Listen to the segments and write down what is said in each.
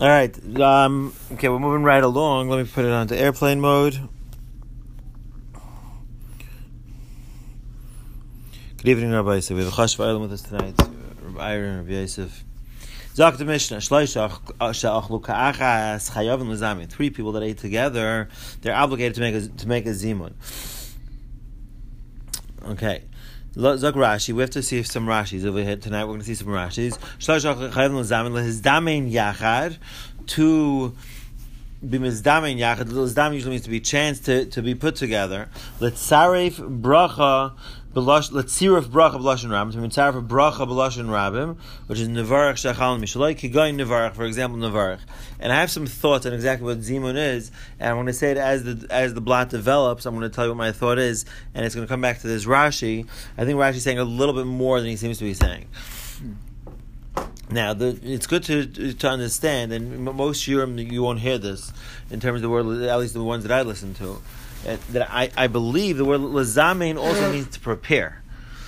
All right. Um, okay, we're moving right along. Let me put it onto airplane mode. Good evening, Rabbi Yosef. We have a Chash V'aylam with us tonight. Rabbi Aaron, Rabbi Yosef. Zak the Mishnah. Three people that ate together, they're obligated to make a, to make a zimun. Okay. Zak Rashi, we have to see some Rashis over here tonight. We're going to see some Rashis. To be mizdamin yachad. Lizdam usually means to be chance to, to be put together. Let's sarif bracha Letzirif bracha b'lashon rabim. To mitzarif bracha b'lashon rabim, which is nevarach shachal mishaloi kigoyin nevarach. For example, nevarach. And I have some thoughts on exactly what zimun is, and I'm going to say it as the as the blot develops. I'm going to tell you what my thought is, and it's going to come back to this Rashi. I think Rashi's saying a little bit more than he seems to be saying. Now, the, it's good to to understand, and most Shurim you won't hear this in terms of the word, at least the ones that I listen to uh, that I, I believe the word lazamein also means to prepare.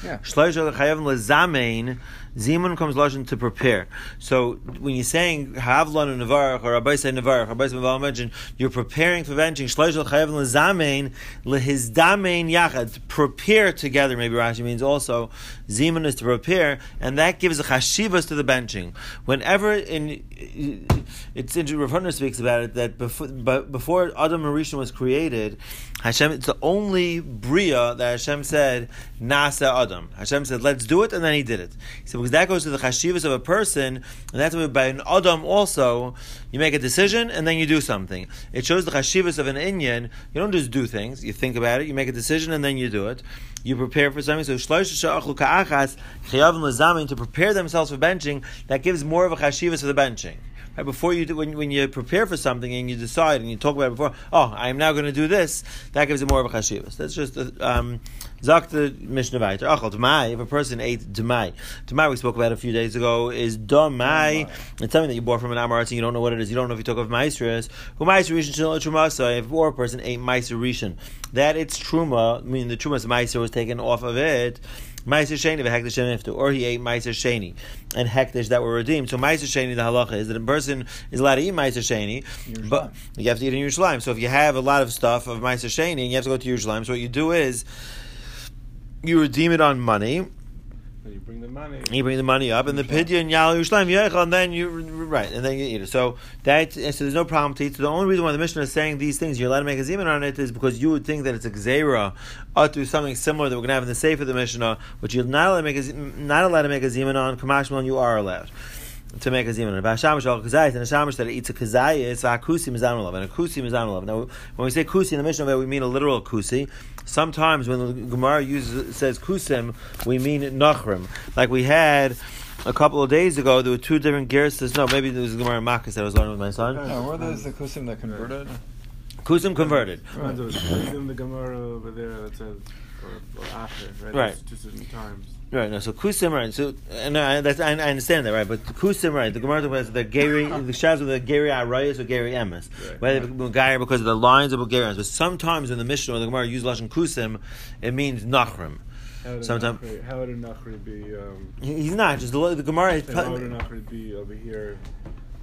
Yeah. Lazamein Zimun comes lashon to prepare. So when you're saying havlan and nevarach or Rabbi say nevarach, Rabbi say mentioned you're preparing for venting shleishal chayav lezamein lehizdamein yachad. Prepare together. Maybe Rashi means also zimun is to prepare, and that gives a chashivas to the benching. Whenever in it's interesting, Rav speaks about it that before before Adam Marisha was created, Hashem it's the only bria that Hashem said nasa Adam. Hashem said let's do it, and then He did it. He said because that goes to the chashivas of a person, and that's why by an adam also you make a decision and then you do something. It shows the chashivas of an inyan. You don't just do things; you think about it, you make a decision, and then you do it. You prepare for something. So shloish ka'achas chayavim to prepare themselves for benching. That gives more of a chashivas for the benching. Right, before you do, when, when you prepare for something and you decide and you talk about it before, oh, I am now going to do this, that gives it more of a chashivas. That's just um, zak the mishnah vayter. Achal demai. If a person ate demai, demai we spoke about a few days ago is domai. It's something that you bought from an amarat and you don't know what it is. You don't know if you talk of maestras. Who meiser rishon shel truma. If or a person ate meiser rishon, that it's truma. I mean the truma's meiser was taken off of it. Meiser Sheni v'hekdesh iftu, or he ate Meiser Sheni and hekdesh that were redeemed. So Meiser Sheni, the halacha is that a person is allowed to eat Meiser Sheni, but you have to eat in Yerushalayim. So if you have a lot of stuff of Meiser Sheni and you have to go to Yerushalayim, so what you do is you redeem it on money you bring the money. You bring the money up, and the pidyon yal Yerushalayim yechal, and then you right, and then you eat it. So that so there's no problem to eat. So the only reason why the Mishnah is saying these things, you're allowed to make a zeman on it, is because you would think that it's a gzeira or to something similar that we're going to have in the safe of the Mishnah, which you're not allowed to make a, not allowed to make a zeman on. Kamashmal, you are allowed to make a zimun. And a shamish al kazayis, and a shamish that eats a kazayis, a kusi mizanulav, and a kusi mizanulav. Now, when we say kusi in the Mishnah, we mean a literal kusi. Sometimes when the Gemara uses says kusim, we mean nachrim. Like we had a couple of days ago, there were two different gerses. No, maybe there was Gemara Makkis that I was learning with my son. No, were those the kusim that converted? Kusim converted. Right. There was the Gemara over there that says, or, or after, right? Right. Two certain times. Right. No. So kusim, right? So and I, that's, I, I understand that, right? But kusim, right? The Gemara was the gary, the shaz of the gary arayas or gary emes, right? Whether right. because of the lines of gary But sometimes in the Mishnah, when the Gemara uses lashon kusim, it means nachrim. Sometimes how would a nachri be? Um, he's not just the, the Gemara. How would a nachri be over here?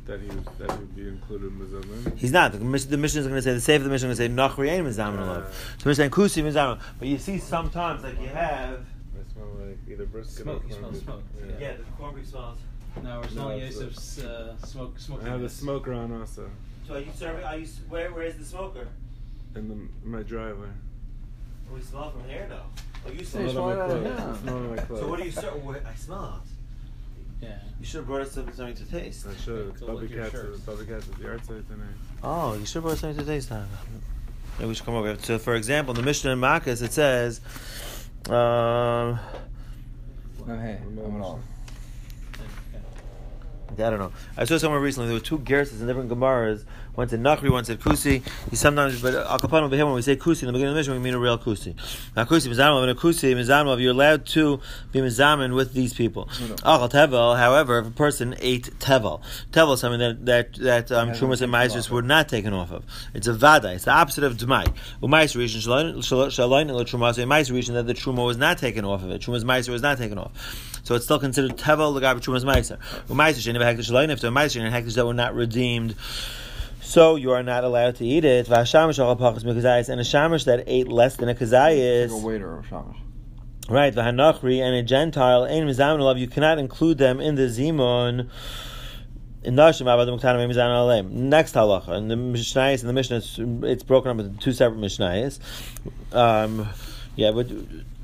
that he was that he would be included in Mizamin? He's not. The, the mission is going to say the safe of the mission is going to say Nachri ain't Mizamin uh, So we're saying Kusi Mizamin. But you see sometimes like you have either brisket smoke, or you smell smoke. Yeah, yeah the corned beef smells. No, we're smelling no, Yosef's uh, smoke. Smoking I have the smoker on also. So are you serving? Are you where? Where is the smoker? In the my driveway. Oh, we smell from here though. Oh, you smell, smell it on my clothes. Smell my clothes. So what do you serve? I smell it. Yeah. You should have brought us something to taste. I should. It's Bubby Cats. Bubby Cats at the art site tonight. Oh, you should have brought something to taste. Now. Maybe we should come over. So, for example, in the Mishnah in Makkos, it says. Um, no, hey, I'm all. I don't know. I saw somewhere recently there were two gerses in different gemaras. One said Nachri, one said Kusi. He sometimes, but Akapan over here when we say Kusi in the beginning of the mission, we mean a real Kusi. Now Kusi Mizanov and a Kusi Mizanov, you're allowed to be Mizamin with these people. Achal Tevel, however, if a person ate Tevel, Tevel is something that that that um, Trumas and Meisers were not taken off of. It's a Vada. It's the opposite of Dmai. Umais Rishon Shalain El Trumas, a Meiser Rishon that the Truma was not taken off of it. Trumas Meiser was not taken off. So it's still considered Tevel Lagabi Trumas Meiser. Umais shein behektish lein if to a meiser and hektish that were not redeemed. So you are not allowed to eat it. V'hashamish al pachas mikazayis and a shamish that ate less than a kazayis. Like a waiter of shamash. Right, v'hanachri and a Gentile ein mizamin alav. You cannot include them in the zimun. In Nashim Avadim Ktanim Mizan Aleim. Next halacha in the Mishnayos in the Mishnah, it's, it's broken up into two separate Mishnayos. Um, yeah, but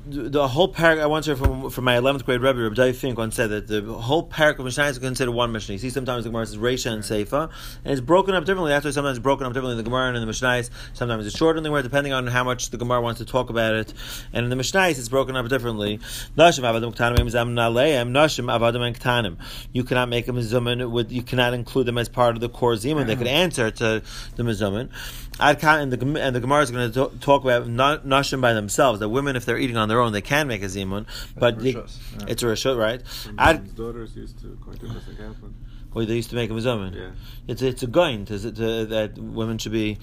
the whole parak I once heard from from my eleventh grade Rebbe Rabbi Fink once said that the whole parak of Mishnah is considered one Mishnah. You see, sometimes the Gemara says Reisha and Seifa, and it's broken up differently. That's why sometimes it's broken up differently in the Gemara and in the Mishnah. Sometimes it's shorter in the Gemara, depending on how much the Gemara wants to talk about it. And in the Mishnah, it's broken up differently. You cannot make a mizuman with. You cannot include them as part of the core zimun. They could answer to the mizuman. And the and the Gemara is going to talk about nashim by themselves. That women, if they're eating on their own, they can make a zimun, but they, rishos, yeah. it's a rishut, right? Ad, daughters used to quite a happen. Well, they used to make a mizumin. Yeah. It's it's a gain to, to, that women should be.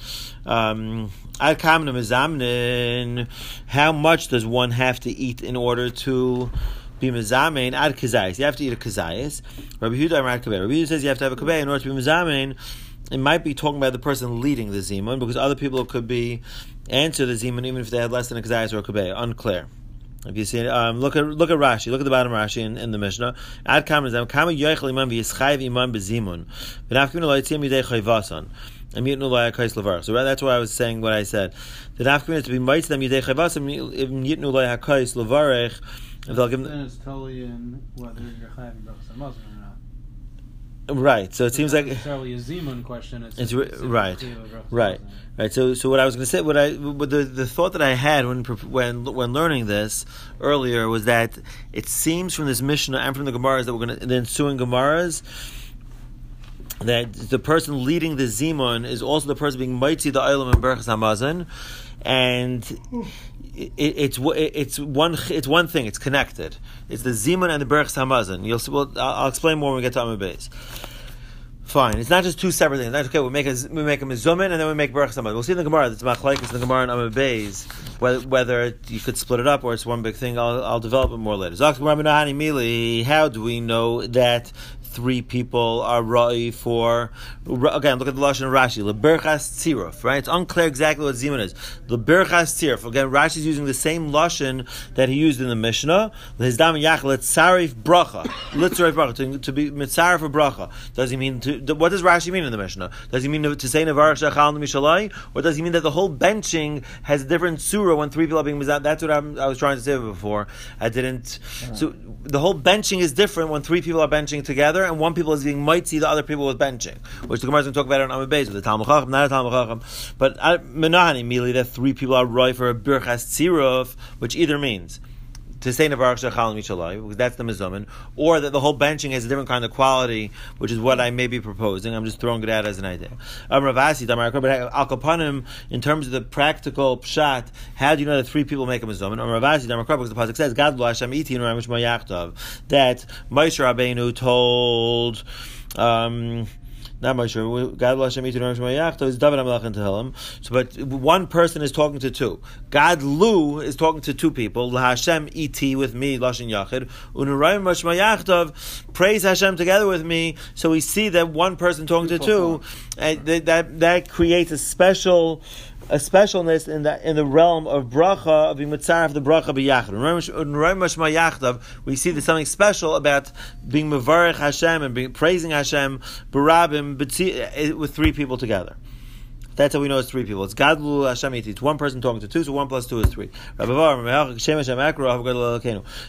Um, Ad kamna mizamnin. How much does one have to eat in order to? Be mizamein ad kazayis. You have to eat a kazayis. Rabbi Huda Rabbi Huda says you have to have a kabeh in order to be mizamein it might be talking about the person leading the zimun because other people could be answer the zimun even if they had less than a kazayas or a kabeh. Unclear. If you see, um, look at look at Rashi. Look at the bottom of Rashi in, in the Mishnah. Ad kamen kama yoichel imam v'yischayv imam bezimun v'nafkim lo yitzim yidei chayvasan. So that's why I was saying what I said. The nafkim is to be mitzvah them yidei chayvasan yitnu lo hakais levarech. If they'll give them, Then it's totally in whether you're chayv Muslim or not. Right. So it It's seems not like necessarily a zimun question. It's, It's a ri- right, chiyuv right, right. So, so what I was going to say, what I, what the the thought that I had when when when learning this earlier was that it seems from this Mishnah and from the Gemaras that we're going to the ensuing Gemaras that the person leading the Zimun is also the person being mighty the Eilam and Berachas Hamazon, and it, it's it's one it's one thing. It's connected. It's the Zimun and the Berachas Hamazon. You'll see. Well, I'll I'll explain more when we get to Amabez. Fine. It's not just two separate things. That's okay. We make a we make a mizumin and then we make berachas hamad. We'll see in the Gemara. It's machlekes in the Gemara and Amud Beis whether whether you could split it up or it's one big thing. I'll, I'll develop it more later. How do we know that three people are ra'i for? Again, look at the lashon Rashi. Leberchas tziruf. Right. It's unclear exactly what zimun is. Leberchas tziruf. Again, Rashi is using the same lashon that he used in the Mishnah. Lehizdam yach letzarif bracha. Letzarif bracha to, to be mitzarif for bracha. Does he mean to? What does Rashi mean in the Mishnah? Does he mean to, say nevar shachal mishalai, or does he mean that the whole benching has a different surah when three people are being mizat? That's what I'm, I was trying to say before. I didn't. So the whole benching is different when three people are benching together and one people is being mighty, the other people was benching, which the Gemara is going to talk about on Amid Beis with the Talmud Chacham, not a Talmud Chacham, but uh, menahani immediately that three people are right for a birchas tziruf, which either means to say Nevarach Shechal Mishalai, because that's the Mizumin, or that the whole benching has a different kind of quality, which is what I may be proposing. I'm just throwing it out as an idea. Um, Ravasi, but Al Kapanim, in terms of the practical pshat, how do you know that three people make a Mizumin? Um, Ravasi, because the Pasuk says, God Hashem Iti and Ramish Mayachtav, that Moshe Rabbeinu told, um, not much sure. God Hashem Yitin Rosh Mayachto is David Amalach and Tehillim. So, but one person is talking to two. God Lu is talking to two people. Hashem Et with me, Lashon Yachid. Unurayim Rosh Mayachtov praise Hashem together with me. So we see that one person talking to two, and that that creates a special a specialness in the in the realm of bracha of mitzaref the bracha b'yachid. We see there's something special about being mevarich Hashem and being, praising Hashem barabim eh, eh, with three people together. That's how we know it's three people. It's Gadlu Hashem It's one person talking to two, so one plus two is three. The Moshe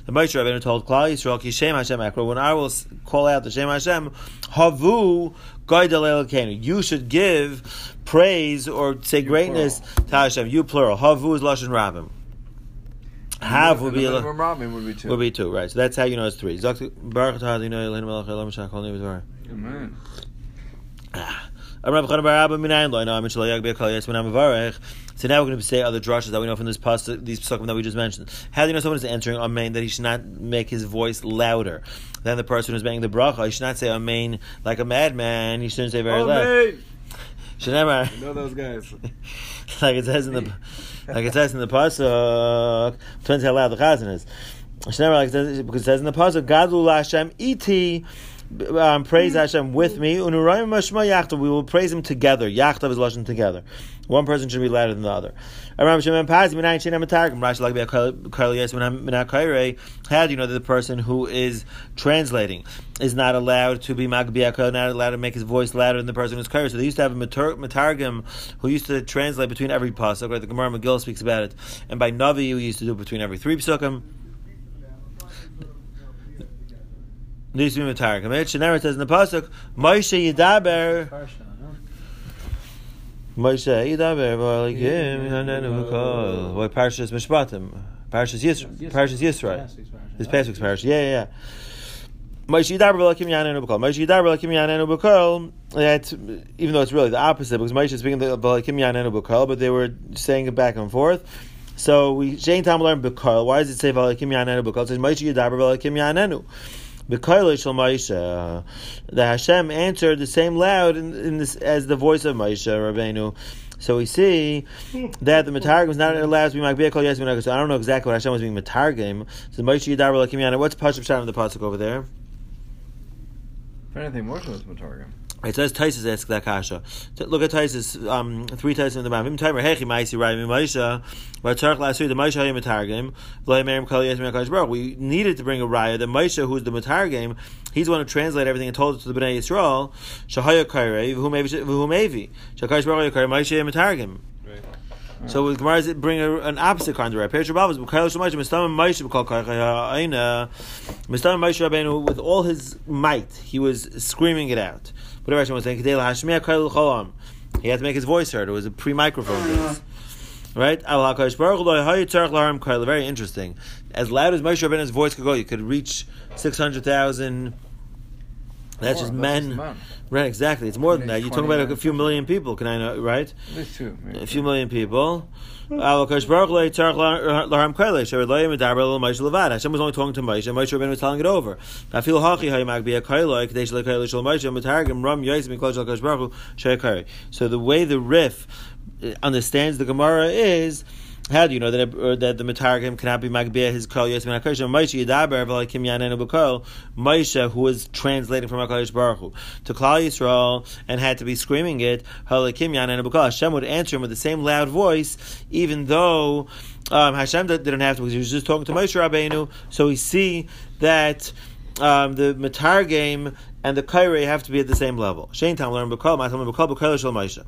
Rabbeinu told Klal Yisrael, Kishem Hashem Akro, when I will call out the Shem Hashem, Havu you should give praise or say greatness to Hashem. You plural. Havu is lashon rabim. Have would be a, would be two. would be two, right? So that's how you know it's three. Baruch atah Adonai Eloheinu melech haolam v'shach kol nivus v'ara. Amen. Ah. I'm Rav Chanan bar Abba minayin lo, I know I'm in Shalom Yag Be'kal Yes, when I'm Mavarech. So now we're going to say other drushes that we know from this pasuk, these pasukim that we just mentioned. How do you know someone is answering Amen that he should not make his voice louder than the person who's making the bracha? He should not say Amen like a madman. He shouldn't say very loud. Should never. You know those guys. like it says in the like it says in the pasuk. Depends how loud the chazan is. Should never like it says, because it says in the pasuk, Gadlu Hashem iti um, praise Hashem with me. Unurayim mashma yachtav. We will praise Him together. Yachtav is lashon together. One person should be louder than the other. How do you know that the person who is translating is not allowed to be not allowed to make his voice louder than the person who's Kairei? So they used to have a Matargim who used to translate between every pasuk. Right? The Gemara Megillah speaks about it, and by Navi we used to do it between every three pasukim. This is Matargim. It says in the pasuk, Moshe Yidaber. Moshe Yidaber V'alikim Hanenu V'kol. What Parshas Mishpatim? Parshas Yisro. Parshas Yisro. Last week's parsha. This past week's Parshas. Yeah, yeah, yeah. Moshe Yidaber V'alikim Yanenu V'kol. Moshe Yidaber V'alikim Yanenu V'kol. That even though it's really the opposite, because Moshe is speaking the V'alikim Yanenu V'kol, but they were saying it back and forth. So we Shane Tam learn B'kol. Why does it say V'alikim Yanenu B'kol? It says Moshe Yidaber V'alikim Yanenu. The uh, Hashem answered the same loud in, in this as the voice of Moshe Rabbeinu. So we see that the Matargim is not allowed to be Magbiyah Kol Yes Minag. So I don't know exactly what Hashem was being Matargim. So Moshe Yidar. What's Pashup Shot in the pasuk over there? If anything, Moshe was Matargim. It says Taisus ask that kasha. Look at Taisus, um, three Taisus in the mouth. Timer hechi ma'isi rai mi Moshe. But Tzarech last week the Moshe hayim matargim. V'lay merim kol yes min Baruch. We needed to bring a raya. The Moshe, who's the matargim, he's the one who translated everything and told it to the Bnei Yisrael. Shahaya kairei v'hu mevi v'hu. Shakash Baruch kairei Moshe hayim matargim. So with Gemara, it bring a, an opposite kind of right. Perush Rabbah is B'kail Shemash Mistam Moshe B'kol Kaycha Aina Mistam Rabbeinu with all his might, he was screaming it out. Whatever Hashem was saying, He had to make his voice heard. It was a pre-microphone. Uh-huh. This. Right? Al HaKadosh Baruch Hu lo yahayu tzarech laharim kayil. Very interesting. As loud as Moshe Rabbeinu's voice could go, you could reach six hundred thousand. That's More, just men. Right, exactly. It's more than that. You're talking about a few million people. Can I know? Right? At two. maybe. a few million people. Al Kosh Baruch Hu Tzarech Laharim Kaila Sher Lo Yemedaber Lo Moshe Levad. Hashem was only talking to Moshe. and Moshe Rabbeinu was telling it over. Afil Hachi Hayimag Be a Kaila Kadesh Le Kaila Shel Moshe Metargim Ram Yais Mikloj Al Kosh Baruch Hu Sher Kari. So the way the Rif uh, understands the Gemara is. How do you know that or that the Matargim cannot be Magbeh his Kol Yos Min HaKosh? Moshe Yidaber V'Lakim Yanenu B'Kol Moshe, who was translating from HaKadosh Baruch Hu to Klal Yisrael and had to be screaming it Halakim Yanenu B'Kol. Hashem would answer him with the same loud voice, even though um, Hashem did- didn't have to because he was just talking to Moshe Rabbeinu. So we see that um, the Matargim and the Kairei have to be at the same level. Shein Tam learn B'Kol, Matam B'Kol B'Kol Shel Moshe.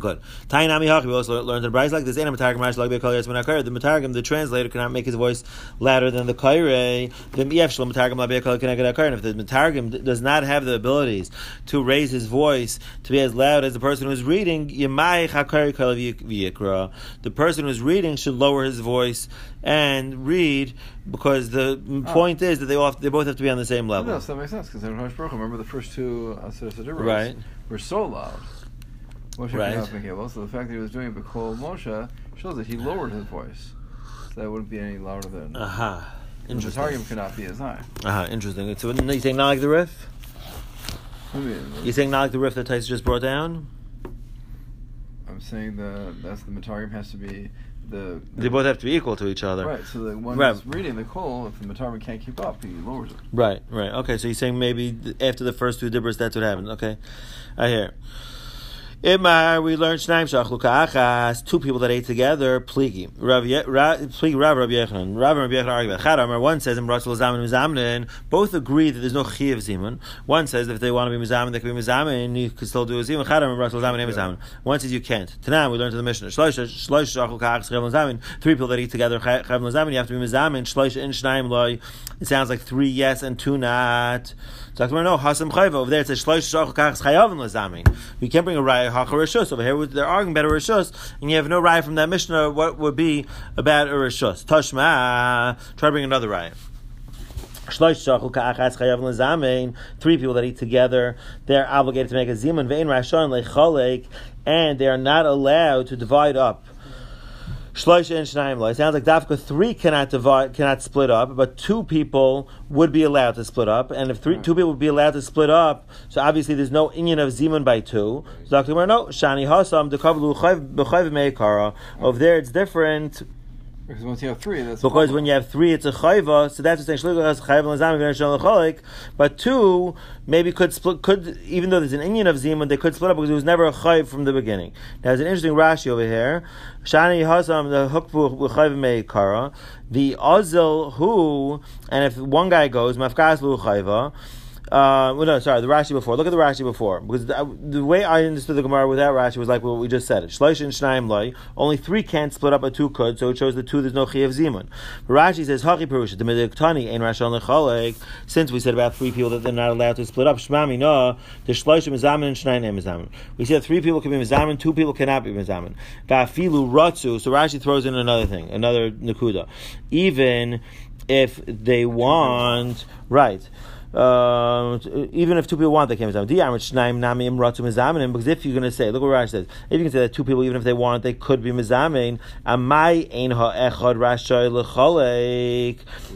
Good. Tainami we also learned in Bryce like this. Ain't a Matargim Rashi like Bekal Yes Menakar. The Matargim, the translator, cannot make his voice louder than the Kaire. The Yef Shalom Matargim La Bekal Kenakar. And if the Matargim does not have the abilities to raise his voice to be as loud as the person who is reading, Yemai Chakari Kal V'Yikra. The person who is reading should lower his voice and read because the ah. point is that they all have, they both have to be on the same level. No, so that makes sense because in Rosh Baruch, remember the first two uh, Aseret Sedibros Right. were so loud. Moshe Right. could not make it so the fact that he was doing B'Kol Moshe shows that he lowered his voice. So that wouldn't be any louder than. Aha. the Interesting. Targum cannot be as high. Aha. Interesting. So you think not like the Rif? I mean, You think not like the Rif that Tais just brought down? I'm saying that that's the Matargum has to be the. They both have to be equal to each other. Right, so the one Right. reading the Kol, if the Matargum can't keep up, he lowers it. Right, right. Okay, so you're saying maybe after the first two dibbers, that's what happened. Okay, I hear. Imar, we learned Shnaim Shachluka Achas, two people that ate together, Pligi. Rav, Ra- Pligi, Rav, Rabbi Yochanan. Rav and Rabbi Yochanan argue about Chadamar. One says, in Rasul Zamin Mizamin, both agree that there's no Chi of Zimun. One says if they want to be Mizamin, they can be Mizamin, you can still do a Zimun. Chadamar, Rasul Zamin, Mizamin. One says you can't. Tanam, we learned to the Mishnah. Shlosh Shachluka Achas, Chav Zamin. Three people that eat together, Chav Zamin, you have to be Mizamin. Shlosh in Shnaim Loi. It sounds like three yes and two not. So Dr. no, Hasam Chayva. Over there it says Shlosh Shachluka Achas Chayav Lazamin. We can't bring a Raya Hacha Rishus. Over here they're arguing about a Rishus, and you have no Raya from that Mishnah. What would be about a Rishus? Tashma. Try to bring another Raya. Three people that eat together, they're obligated to make a zimun ve'in rashon lecholek, and they are not allowed to divide up. Shlosh and Shnayim. It sounds like Dafka three cannot divide, cannot split up, but two people would be allowed to split up. And if three, two people would be allowed to split up, so obviously there's no inyan of zimun by two. So Dr. No, Shani Hasam, the Over there it's different. Because once you have three, that's Because when you have three, it's a chayva. So that's what saying shlichus chayva l'zam v'nei shal l'cholik. But two maybe could split. Could even though there's an inyan of zimun, they could split up because it was never a chayv from the beginning. Now there's an interesting Rashi over here. Shani hasam the hukvu l'chayv meikara. The ozel who and if one guy goes mafkas lu chayva. Uh, well, no, sorry, the Rashi before. Look at the Rashi before, because the, the way I understood the Gemara without Rashi was like what we just said. Shlosh and Shnaim loy. Only three can't split up a two could, so it shows the two there's no chiyav zimun. Rashi says Hachi Perusha the Midiktani ein Rashon lecholek. Since we said about three people that they're not allowed to split up, Shmami no, the Shlosh mizamin and Shnaim em mizamin. We said three people can be mizamin, two people cannot be mizamin. Vafilu ratzu. So Rashi throws in another thing, another nakuda. Even if they want, right. Uh, even if two people want, they can't be mizamin. Because if you're going to say, look what Rashi says, if you can say that two people, even if they want, they could be mizamin.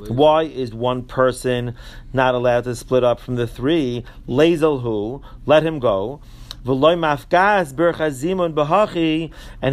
Why is one person not allowed to split up from the three? Lazel who? Let him go. And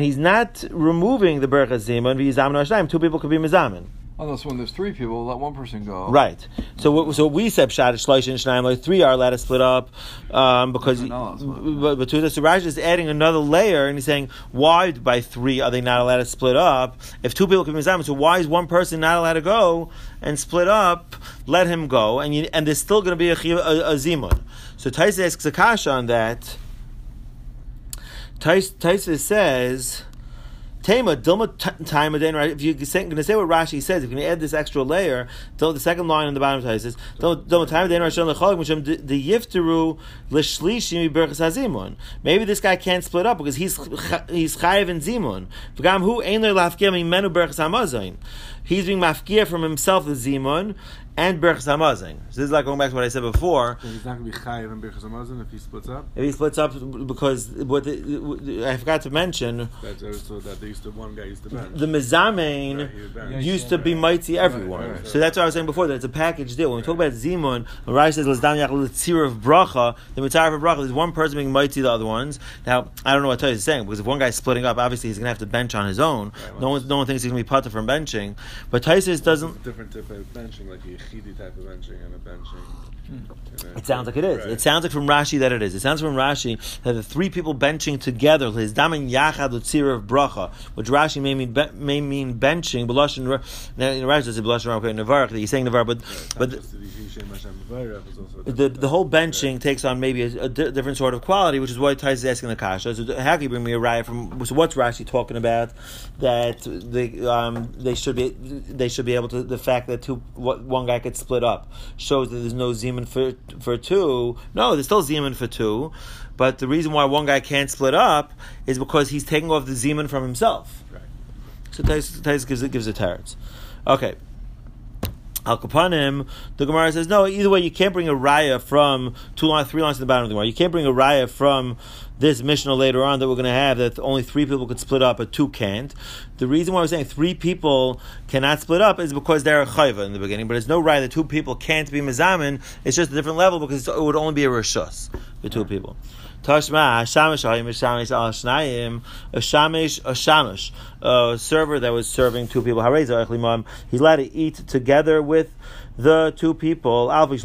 he's not removing the ha'shnayim. Two people could be mizamin. Unless when there's three people, let one person go. Right. So what, so we said pshat shloish and shnaim like three are allowed to split up um, because No, no, it's but, but so Rashi is adding another layer and he's saying why by three are they not allowed to split up if two people can be mizamin so why is one person not allowed to go and split up let him go and you, and there's still going to be a, a, a zimun so Taisa asks a kasha on that Tais- Taisa says. Tema Dilma time again, right? If you're going to say what Rashi says, if you're going to add this extra layer, the second line on the bottom of says Dilma time again, right? The yifteru l'shlishim berchas hazimun. Maybe this guy can't split up because he's he's chayiv in zimun. V'gam hu ein lo lafkia mimenu berchas hamazayin. He's being mafkia from himself the zimun and berchas hamazin. So this is like going back to what I said before. So he's not going to be chayiv and birchas hamazon if he splits up. If he splits up, because what the, I forgot to mention, That's also that they used to one guy used to bench. the mizamein. Right, he would used to be mighty everyone. right, right. So that's what I was saying before, that it's a package deal. When we talk about Zimun, when Rashi says, L'zdam yachal l'tzir of bracha, the mitzvah of bracha, there's one person being mighty the other ones. Now, I don't know what Toy is saying, because if one guy's splitting up, obviously he's going to have to bench on his own. Right, no, one, no one thinks he's going to be putter from benching. But Taisis doesn't, different type of benching, like a yechidi type of benching and a benching. and hmm. a- It sounds like it is. Right. It sounds like from Rashi that it is. It sounds from Rashi that the three people benching together, his damin yachad of bracha, which Rashi may mean may mean benching. Now in Rashi does say Lashon okay nevarach he's saying nevarach, but Right, but the Yishem Hashem Mevarech, it's also a the whole benching takes on maybe a, a di- different sort of quality, which is why Tais is asking the kasha. So how can you bring me a riot from? So what's Rashi talking about? That they um, they should be they should be able to the fact that two what, one guy could split up shows that there's no zeman for for two. No, there's still zeman for two, but the reason why one guy can't split up is because he's taking off the zeman from himself. Right. So Tais, gives it gives it teretz. Okay. Al Kapanim, the Gemara says no. Either way, you can't bring a raya from two lines, three lines to the bottom of the Gemara. You can't bring a raya from this Mishnah later on that we're going to have that only three people could split up, but two can't. The reason why we're saying three people cannot split up is because they're a chayva in the beginning, but it's no raya that two people can't be mizamin. It's just a different level because it would only be a rishus for two people. Tashma, Shamish, Hayim, Shamish, a Shamish, a Shamish, a server that was serving two people. Hareza, Echlimam, he's allowed to eat together with the two people. Even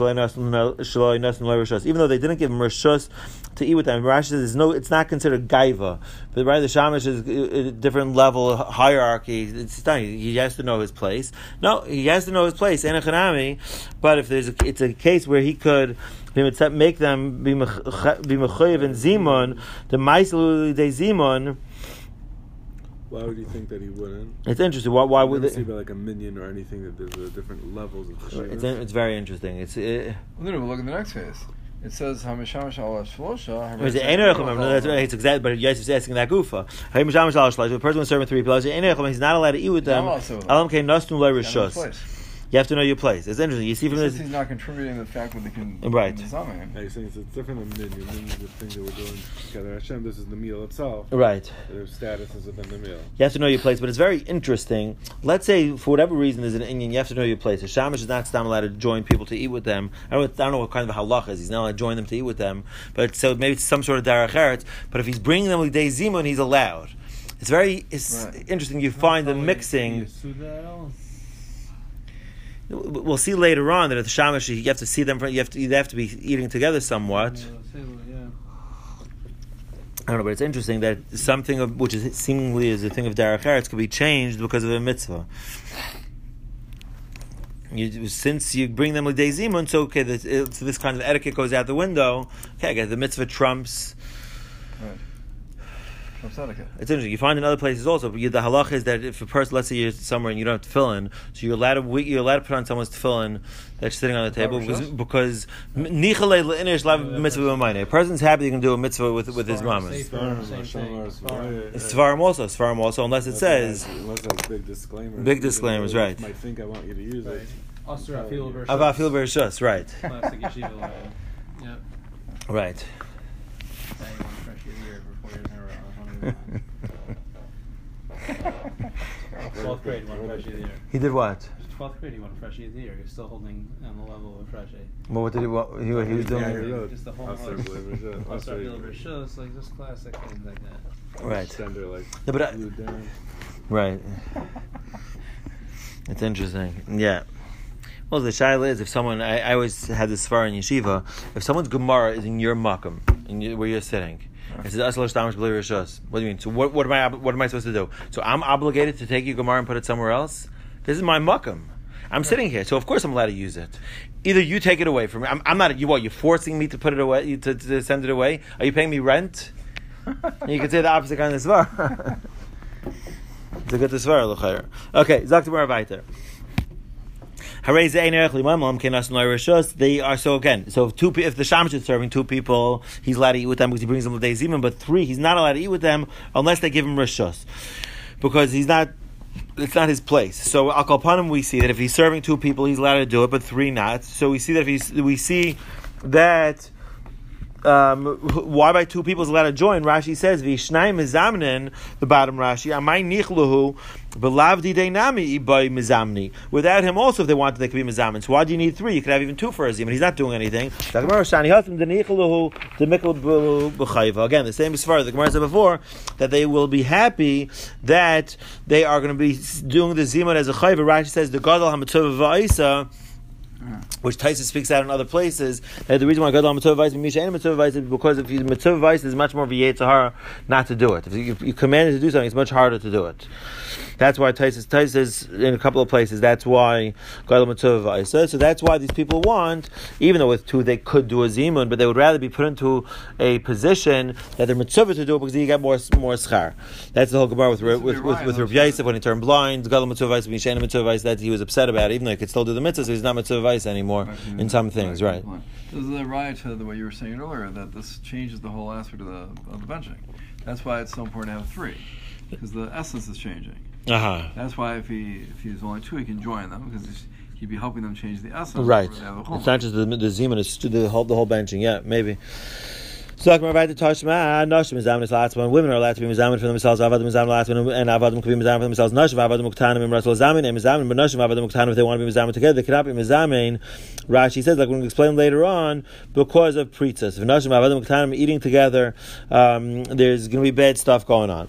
though they didn't give him Rishus to eat with them, Rashi says no, it's not considered gaiva. But right, the Shamish is uh, a different level hierarchy. It's not, he has to know his place. No, he has to know his place. But if there's a, it's a case where he could make them be mechayiv and zimun, the ma'iselu de zimun. Why would you think that he wouldn't? It's interesting. Why, why would would see it? about like a minyan or anything that there's uh, different levels of the It's, it's very interesting. It's it, Well, no, but look at the next phase. It says Hamishamish al Shlosha. it's Ein Erechim, no, that's right. It's exactly. But Yosef is asking that gufa. Hey, Misham Shal Shlosh, The person was serving three people. Ein He's not allowed to eat with them. Not allowed to. Alam Kein Nostum Le Rishus. Place. You have to know your place. It's interesting. You see from this. he's not contributing to the fact that they can. Right. Zamen. Yeah, you're saying it's, it's different than minyan. Minyan is the thing that we're doing together. Hashem, this is the meal itself. Right. Their status is within the meal. You have to know your place, but it's very interesting. Let's say, for whatever reason, there's an inyan, you have to know your place. A shamish is not allowed to join people to eat with them. I don't, I don't know what kind of halach is. He's not allowed to join them to eat with them. But so maybe it's some sort of darach eretz. But if he's bringing them with day zimun, he's allowed. It's very it's Right. interesting. You find the mixing. We'll see later on that at the shamash you have to see them. You have to they have to be eating together somewhat. I don't know, but it's interesting that something of which is seemingly is a thing of derech eretz could be changed because of a mitzvah. You, since you bring them with zimun, so okay, this, it, so this kind of etiquette goes out the window. Okay, I guess the mitzvah trumps. Right. Trumps. It's interesting. You find in other places also. But you, the halach is that if a person, let's say you're somewhere and you don't have tefillin, so you're allowed to you're allowed to put on someone's tefillin that's sitting on the table Barber because because nichale le'inish lav mitzvah b'mayne. A person's happy he can do a mitzvah with with his mamas. Svarim, Same Hashem, thing. or Svarim. It's Svarim also, Svarim also, unless it says unless that's big disclaimers. Big disclaimers, right. you Might think I want you to use it. Asur afil versus. avafil bereshus, right, Plastic yeshiva law. Yep. right. Twelfth grade, you want a fresh year. He did what? Twelfth grade, you want a fresh year. You're still holding on the level of a fresh year. Well, what did he? What, he, he was doing? Yeah, he wrote. Just the whole Asur b'lev rishus, Asur Asur afil versus, like just classic things like that. Right. Sender like Yeah, but I- Right. It's interesting. Yeah. Well, the shaila is if someone, I, I always had this far in yeshiva, if someone's Gemara is in your makam, in your, where you're sitting, it says, "Asal shtamish b'li rishos." What do you mean? So what, what am I, what am I supposed to do? So I'm obligated to take your Gemara and put it somewhere else? This is my makam. I'm sitting here, so of course I'm allowed to use it. Either you take it away from me. I'm, I'm not, you what, you're forcing me to put it away, to, to send it away? Are you paying me rent? you could say the opposite kind of svar. It's a good svar. Okay, Zakti Bar They are so again. So if two, if the shamash is serving two people, he's allowed to eat with them because he brings them the zimun. But three, he's not allowed to eat with them unless they give him rishos, because he's not. It's not his place. So Al Kalpanim, we see that if he's serving two people, he's allowed to do it, but three not. So we see that if he's, we see that um, why by two people is allowed to join? Rashi says, "V'ishnaim mizamnin." The bottom Rashi, "Amay nichluhu belavdi deinami by mizamni." Without him, also, if they wanted, they could be mizamin. So why do you need three? You could have even two for a zim, he's not doing anything. Again, the same as far the Gemara said before that they will be happy that they are going to be doing the zimun as a chayva. Rashi says the gadol hamatov va'isa which Taisa speaks out in other places, that the reason why Gadol Mitzvah Vice and Misha and Mitzvah is because if you Mitzvah Vice is much more of a Yetzirah not to do it. If you, you commanded to do something, it's much harder to do it. That's why Taisa says in a couple of places, that's why Gadol Mitzvah Vice. So that's why these people want, even though with two they could do a Zimun, but they would rather be put into a position that they're Mitzvah to do it because you get more more schar. That's the whole Gemara with, with, with, with, with Rav Yosef when he turned blind, Gadol Mitzvah Vice, Misha and Mitzvah that he was upset about even though he could still do the mitzvahs, he's not Mitzvah Anymore in some things, right? This is a right to the way you were saying earlier that this changes the whole aspect of the of the benching. That's why it's so important to have three, because the essence is changing. Uh huh. That's why if he if he's only two, he can join them because he's, he'd be helping them change the essence. Right. where they have a whole. It's not just the, the Zeman, it's the whole, the whole benching. Yeah, maybe. So, like, right to Tashma, Nashim is last one. Women are allowed to be Mizamin for themselves. Avadim is Zamin last one, and Avadim can be Mizamin for themselves. Nashim, Avadim Muktanim, and Rasul Zamin, and Mizamin, but Nashim, Avadim Muktanim, if they want to be Mizamin together, they cannot be Mizamin. Rashi says, like we're going to explain later on, because of Pritzas. If Nashim, Avadim Muktanim eating together, um, there's going to be bad stuff going on.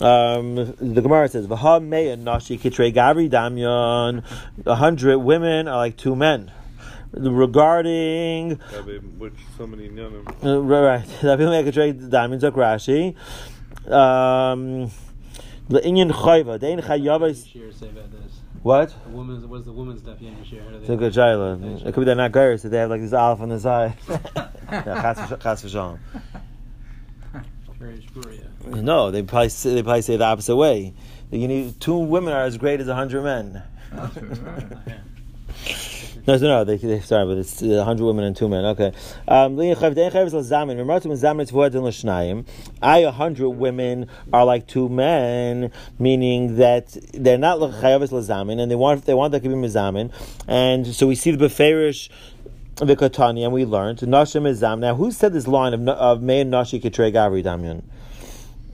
Um, the Gemara says, V'ha Meya Nashi Kitrei Gavri Damyan, a hundred women are like two men regarding which so many nyanim. uh, right, right. That make a trade diamonds of Rashi. Um, the Inyan Chayva, the Ein Chayava. is- Shir say about this. What? The woman's what's the woman's daf Yankee share? How do It's a good shaila. It could be they're not gairs, so they have like this olive on the side. yeah, chas v'sh- chas v'shalom. Very No, they probably say, they probably say the opposite way. That You need two women are as great as a hundred men. That's right, right. Yeah. No, no, no. They, they sorry, but it's a hundred women and two men. Okay. Um, I a hundred women are like two men, meaning that they're not chayavis lazamin, and they want they want that to be mizamin, and so we see the beferish. The Katani, and we learned Nashim Mizam. Now, who said this line of of Mei Nashi Kitrei Gavri Damyan?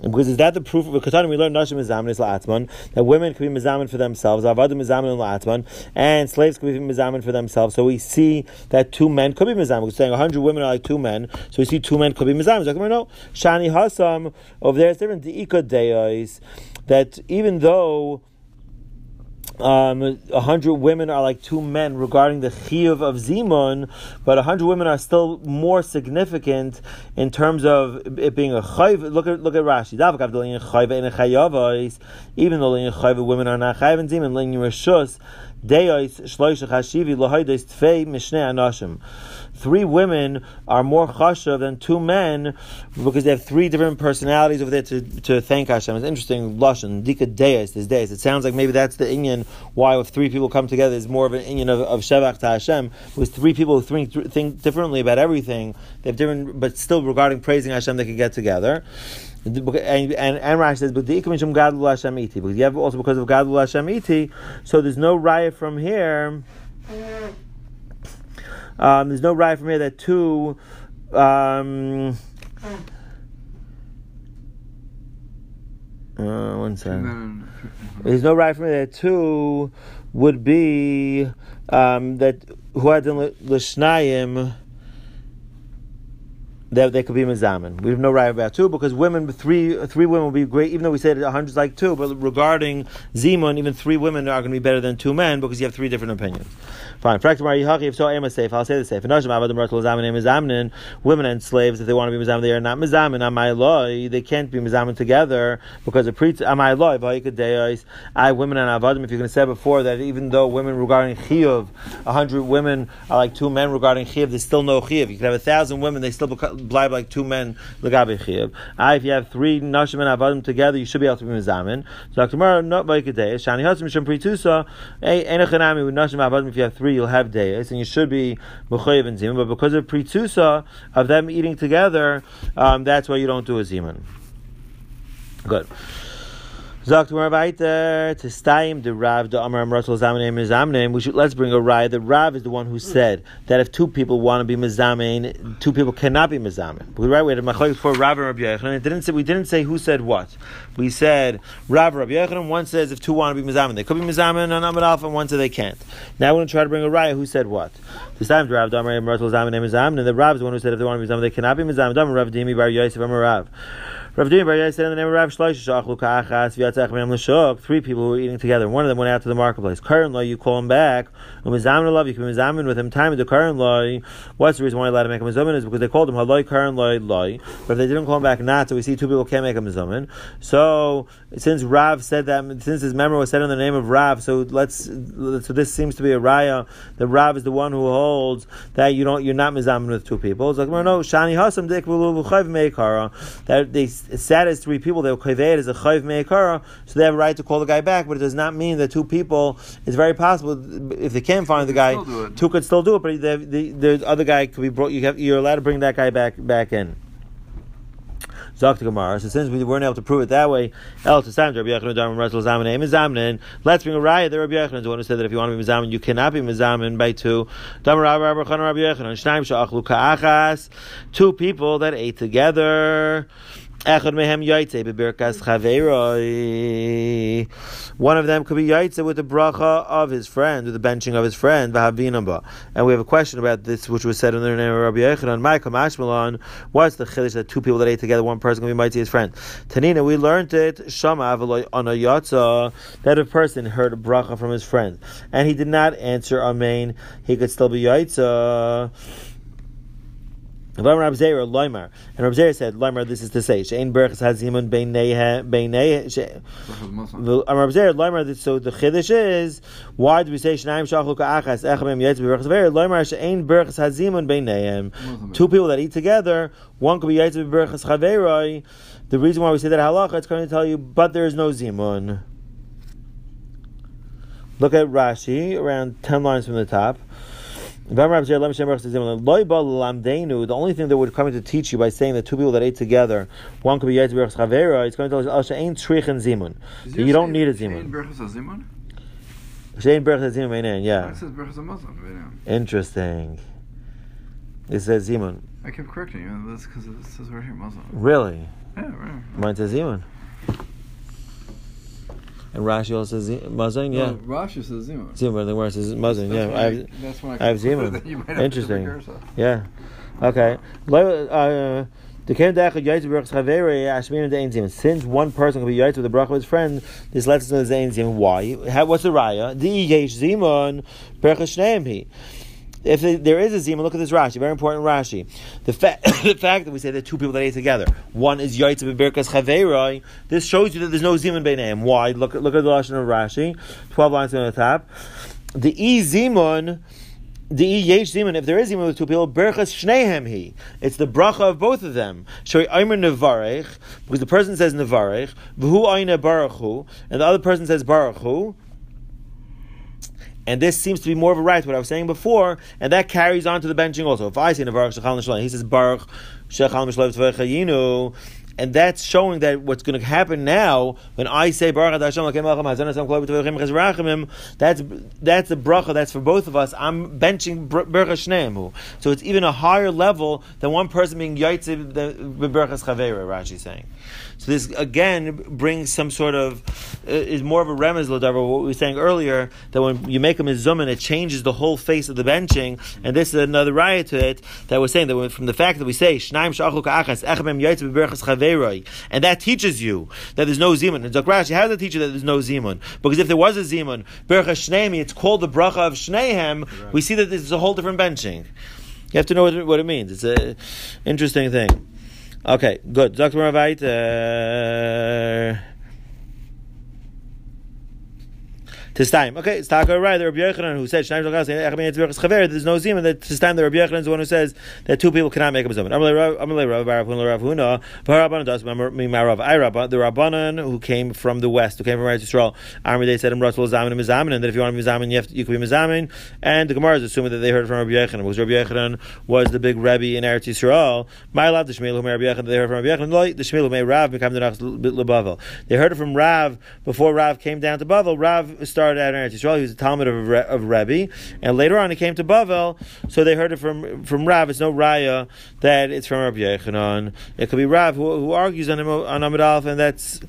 And because is that the proof of a katan? We learn nashim mizamin is la'atman that women can be mizamin for themselves, avadim mizamin la'atman, and slaves can be mizamin for themselves. So we see that two men could be mizamin. We're saying hundred women are like two men, so we see two men could be mizamin. So no, shani hasam over there is different. The deis that even though um, hundred women are like two men regarding the chiyuv of zimun, but hundred women are still more significant in terms of it being a chayv. Look at look at Rashi. Even though women are not chayv and zimun, Deis shloisha chashivi lohoides tfei mishnei anashim. Three women are more chashav than two men because they have three different personalities over there to, to thank Hashem. It's interesting, lashon dika deis. This deis. It sounds like maybe that's the inyan why if three people come together is more of an inyan of, of shevach to Hashem. Because three people who think, think differently about everything, they have different, but still regarding praising Hashem, they can get together. And, and, and Rashi says, but the ikamishum gadol Hashem iti, because you have also because of gadol Hashem iti, so there's no riot from here. Um, there's no riot from here that two. Um, uh, one second. There's no right from here that two would be um, that who had the l'shnayim that they could be mezamin. We have no right about two because women, three three women would be great, even though we said a hundred like two. But regarding zimun, even three women are going to be better than two men because you have three different opinions. Fine. If so, I'm a safe. I'll say the safe. Women and slaves, if they want to be mezamin, they are not mezamin. Amai loy, they can't be mezamin together because of pre. Amai loy, I women and avadim. If you're to say before that, even though women regarding chiyuv, a hundred women are like two men regarding chiyuv, there's still no chiyuv. You could have a thousand women, they still blind like two men legabe chiyuv. If you have three nashim and avadim together, you should be able to be mezamin. So not by. Shani hasim shem pritusa. Enochanami with nashim avadim. If you have three, you'll have days, and you should be mechayiv and zimun. But because of pritusa of them eating together, um, that's why you don't do a zimun. Good. Zakt weiter to Staim the Rav the Amar Amratul Zamenim Mizamenim. We should let's bring a raya. The Rav is the one who said that if two people want to be Mizamein, two people cannot be Mizamein. But right we had a machlokes for Rav and Rabbi Yochanan. It didn't say we didn't say who said what. We said Rav Rabbi Yochanan. One says if two want to be Mizamein, they could be Mizamein on Amad Alpha, and one says they can't. Now we're going to try to bring a raya who said what. This time the Rav the Amar Amratul Zamenim Mizamenim. The Rav is the one who said if they want to be Mizamein, they cannot be Mizamein. Rav Dimi Bar Yosef Amar Rav. Rav Dimi Bar said in the name of Rav Shlosh Shachlu Ka'achas Three people who were eating together. One of them went out to the marketplace. Current law, you call him back. Umizamin love, you can mizamin with him. Time of the current law. What's the reason why they allowed to make a mizamin is because they called him haloi current law loy. But if they didn't call him back, not. So we see two people can't make a mizamin. So since Rav said that, since his memory was said in the name of Rav, so let's. So this seems to be a raya. The Rav is the one who holds that you don't. You're not mizamin with two people. It's like no, shani hasam dik. That they sat as three people. They were kaved as a chayv meikara, so they have a right to call the guy back. But it does not mean that two people. It's very possible if they can't find the guy, two could still do it. But the, the, the other guy could be brought. You have, you're allowed to bring that guy back back in. Zok Gemara. So since we weren't able to prove it that way, El to Sam Rabbi Yochanan Dharma Russell Zamanim Mizamnin. Let's bring a riot. The Rabbi Yochanan is the one who said that if you want to be Mizamin, you cannot be Mizamin by two. Rabbi Rabbi Rabbi Yochanan Shnaim Shachlu Ka'achas. Two people that ate together. One of them could be yaitze with the bracha of his friend, with the benching of his friend, v'havinamba. And we have a question about this, which was said in the name of Rabbi Yochanan. Michael Mashmalon, what's the chiddush that two people that ate together, one person can be yaitze his friend? Tanina, we learned it, shama on a yatza, that a person heard a bracha from his friend, and he did not answer amen, he could still be yaitze. And Rab Zera And Rab Zera said, Loimar, this is to say, Shein Berachas Hazimun. Rab Zera Loimar. So the chiddush is, why do we say Shnaim Shachlu Ka'achas Echamim Yetz Berachas Zera? Loimar Shein Berachas Hazimun Beineihem. Two people that eat together, one could be Yetz Berachas Chaveroi. The reason why we say that halacha, it's going to tell you, but there is no zimun. Look at Rashi, around ten lines from the top. The only thing that would come to teach you by saying that two people that ate together, one could be Yetz Berachas Chavera, it's going to tell oh, you, ain't Trich Zimun. You don't need a Zimun. Shein Berachas Zimun, yeah. Oh, it says Muslim, Interesting. It says Zimun. I kept correcting you. That's because it says right here Muslim. Really? Yeah, right. Mine says Zimun. And Rashi also says Mazin, yeah. Oh, Rashi says Zimun. Zimun, the word says Mazin, yeah. I have, that's when I have Zimun. that you might have a Interesting. yeah. Okay. Uh, the Ken Dachad Yaitz Berachas Chaveri Ashmin Dein Since one person can be Yaitz with the bracha of his friend, this lets us know the. Why? What's the raya? The Yesh Zimun He. If there is a zimun, look at this Rashi, very important Rashi. The, fa- the fact that we say there are two people that ate together, one is Yaitz of Birkas Chaveroi, this shows you that there's no zimun name. Why? Look, at look at the Lashon of Rashi, 12 lines on the top. The E zimun, the E yesh zimun, if there is zimun with two people, Birkas Shnehem he. It's the bracha of both of them. Shoi Eimer Nevarech, because the person says Nevarech, V'hu Aina Baruch Hu, and the other person says Baruch Hu, and this seems to be more of a right, what I was saying before, and that carries on to the benching also. If I say Baruch Shechal Nishlein, he says Baruch Shechal Nishlein Tvechayinu, and that's showing that what's going to happen now when I say Baruch Hashem that's that's a bracha that's for both of us. I'm benching Baruch Shneim, so it's even a higher level than one person being the Chavera. Rashi saying. So this again brings some sort of uh, is more of a remez lodavar. What we were saying earlier that when you make a mizuman, it changes the whole face of the benching, and this is another riot to it that we're saying that from the fact that we say shnaim shachlu ka'achas echamem yaitz beberachas chaveroi, and that teaches you that there's no zimun. And Rashi, how does that teach you that there's no zimun? Because if there was a zimun, berachas shneimi, it's called the bracha of shnehem. We see that this is a whole different benching. You have to know what it, what it means. It's an interesting thing. Okay, good. Dr. Ravait. Uh, this time, okay, it's Taka right. The Rabbi Yochanan who said. There's no zimun. That this time the Rabbi Yochanan is the one who says that two people cannot make a Rabba the Rabbanan who came from the west, who came from Eretz Yisrael. Army they said him Rasul Zamin Mizamin, and that if you want to Mizamin, you have to, you can be Mizamin. And the Gemara is assuming that they heard from Rabbi Yochanan because Rabbi Yochanan was the big Rebbe in Eretz Yisrael. My love the Shmuel who Rabbi Yochanan they heard from Rabbi Yochanan. The Shmuel made Rav become the Nach. They heard it from Rav before Rav came down to Bavel. Rav started out in Eretz Yisrael. He was a Talmud of, of Rebbe, and later on he came to Bavel. So they heard it from from Rav. It's no raya that it's from Rabbi Yochanan. It could be Rav who, who argues on on Amid Aleph, and that's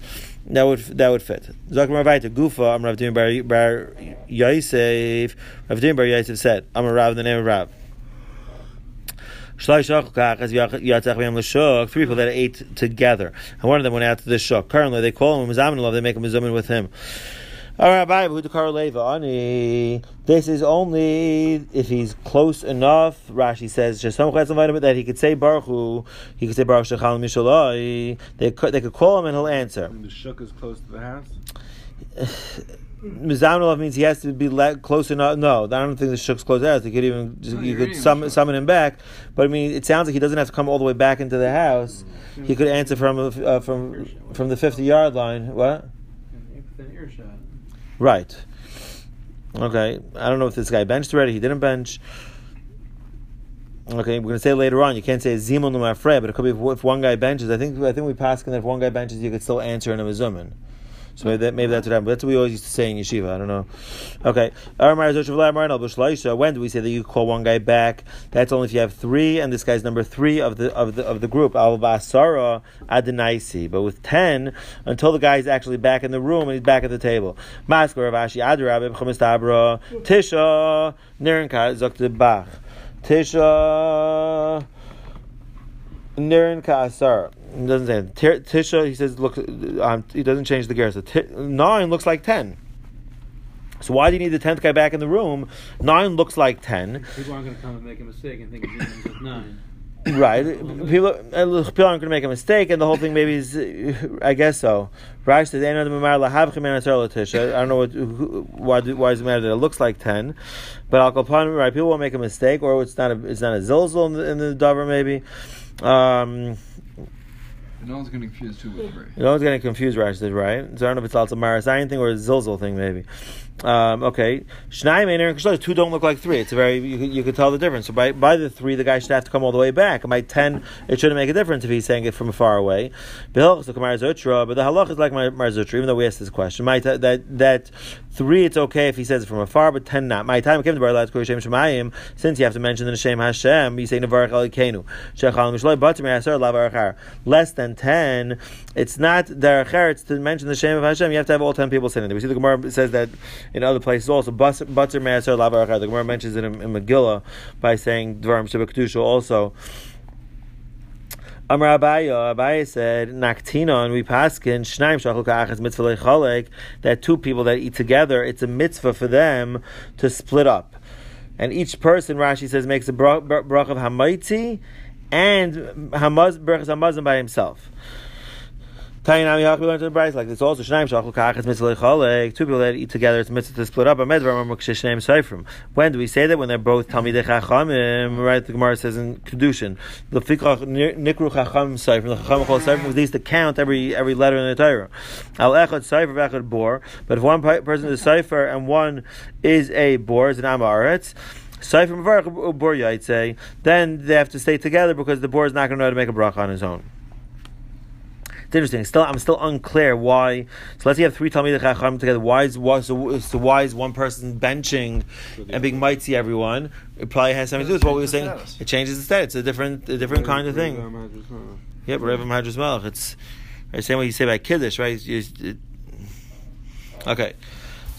that would that would fit. Zakar Mavaita Gufa. I'm Rav Bar Bar Yosef. Rav Bar Yosef said, "I'm a Rav in the name of Rav." Three people that ate together, and one of them went out to the shuk. Currently, they call him Mizamin Love. They make a Mizamin with him. All right. This is only if he's close enough. Rashi says just some that he could say Baruch Hu, he could say Baruch Shechal Mishalai. They could they could call him and he'll answer. And the shuk is close to the house. Mizaminov means he has to be let, close enough. No, I don't think the shuk's close out. He could even No, you could summon, summon him back. But I mean, it sounds like he doesn't have to come all the way back into the house. He could answer from uh, from from the fifty yard line. What? Within earshot. Right. Okay. I don't know if this guy benched already. He didn't bench. Okay, we're going to say later on. You can't say zimon no but it could be if, if one guy benches. I think I think we pass that if one guy benches, you could still answer in a mizumin. So maybe, that, maybe that's what happened. But that's what we always used to say in yeshiva. I don't know. Okay. When do we say that you call one guy back? That's only if you have three, and this guy's number three of the of the of the group. Al. But with ten, until the guy's actually back in the room and he's back at the table. Tisha tisha. Nirin Ka'asar. It doesn't say it. Tisha, he says, look, um, he doesn't change the gear. So ti- nine looks like ten. So why do you need the tenth guy back in the room? Nine looks like ten. People aren't going to come and make a mistake and think it's nine. Right. People, uh, people aren't going to make a mistake, and the whole thing maybe is, I guess so. Rashi says, "Ein adam emar lahavchem en asar latisha." I don't know what, who, why, do- why does it matter that it looks like ten, but al kolpanim, right? People won't make a mistake, or it's not a, it's not a zilzal in the, in the davar, maybe. Um, No one's going to confuse two with three. no one's getting confused, Rashi says, right? So I don't know if it's also Marasayan thing or a Zilzal thing, maybe. Um, okay. Shnaim and Aaron Kishlosh, two don't look like three. It's a very, you you could tell the difference. So by, by the three, the guy should have to come all the way back. And by ten, it shouldn't make a difference if he's saying it from far away. But the halach is like Mar Zutra, even though we asked this question, might that, that Three, it's okay if he says it from afar, but ten not. My time came to Bar Shem Shemayim, since you have to mention the Shem Hashem, you say Nevarach Yasar Lavarachar. Less than ten, it's not Daracher, it's to mention the Shem of Hashem, you have to have all ten people sitting there. We see the Gemara says that in other places also. Batir Me'asar Lavarachar. The Gemara mentions it in, in Megillah by saying Dvarim Shabbat also. Amar Abaya, Abaya said, Naktina, and we paskin, Shnaim Shachal Ka'achas Mitzvah Lechalek, that two people that eat together, it's a mitzvah for them to split up. And each person, Rashi says, makes a brach of Hamaiti and Hamaz, Berachas Hamazim by himself. Tainam Yach, we learned the Bryce like this also. Shnaim Shachal Kach, it's mitzvah lechalek. Two people that eat together, it's mitzvah to split up. Amed Ramam Shnaim Seifrim. When do we say that? When they're both Talmidei Chachamim, right? The Gemara says in Kedushin. The Fikach Nikru Chacham Seifrim. The Chacham called Seifrim was used to count every every letter in the Torah. Al Echad Seifr Echad Bor. But if one person is a Seifr and one is a Bor, is an Amaretz. Seifr Mavarach Bor say. then they have to stay together because the Bor is not going to know how to make a bracha on his own. It's interesting. Still, I'm still unclear why. So let's say you have three Talmidei Chacham together. Why is, why, so, so why is one person benching and being mighty everyone? It probably has something to do with what we were saying. It changes the status. It's a different, a different kind of thing. Yep, Rav Hadras Melech. It's the same way you say about Kiddush, right? okay.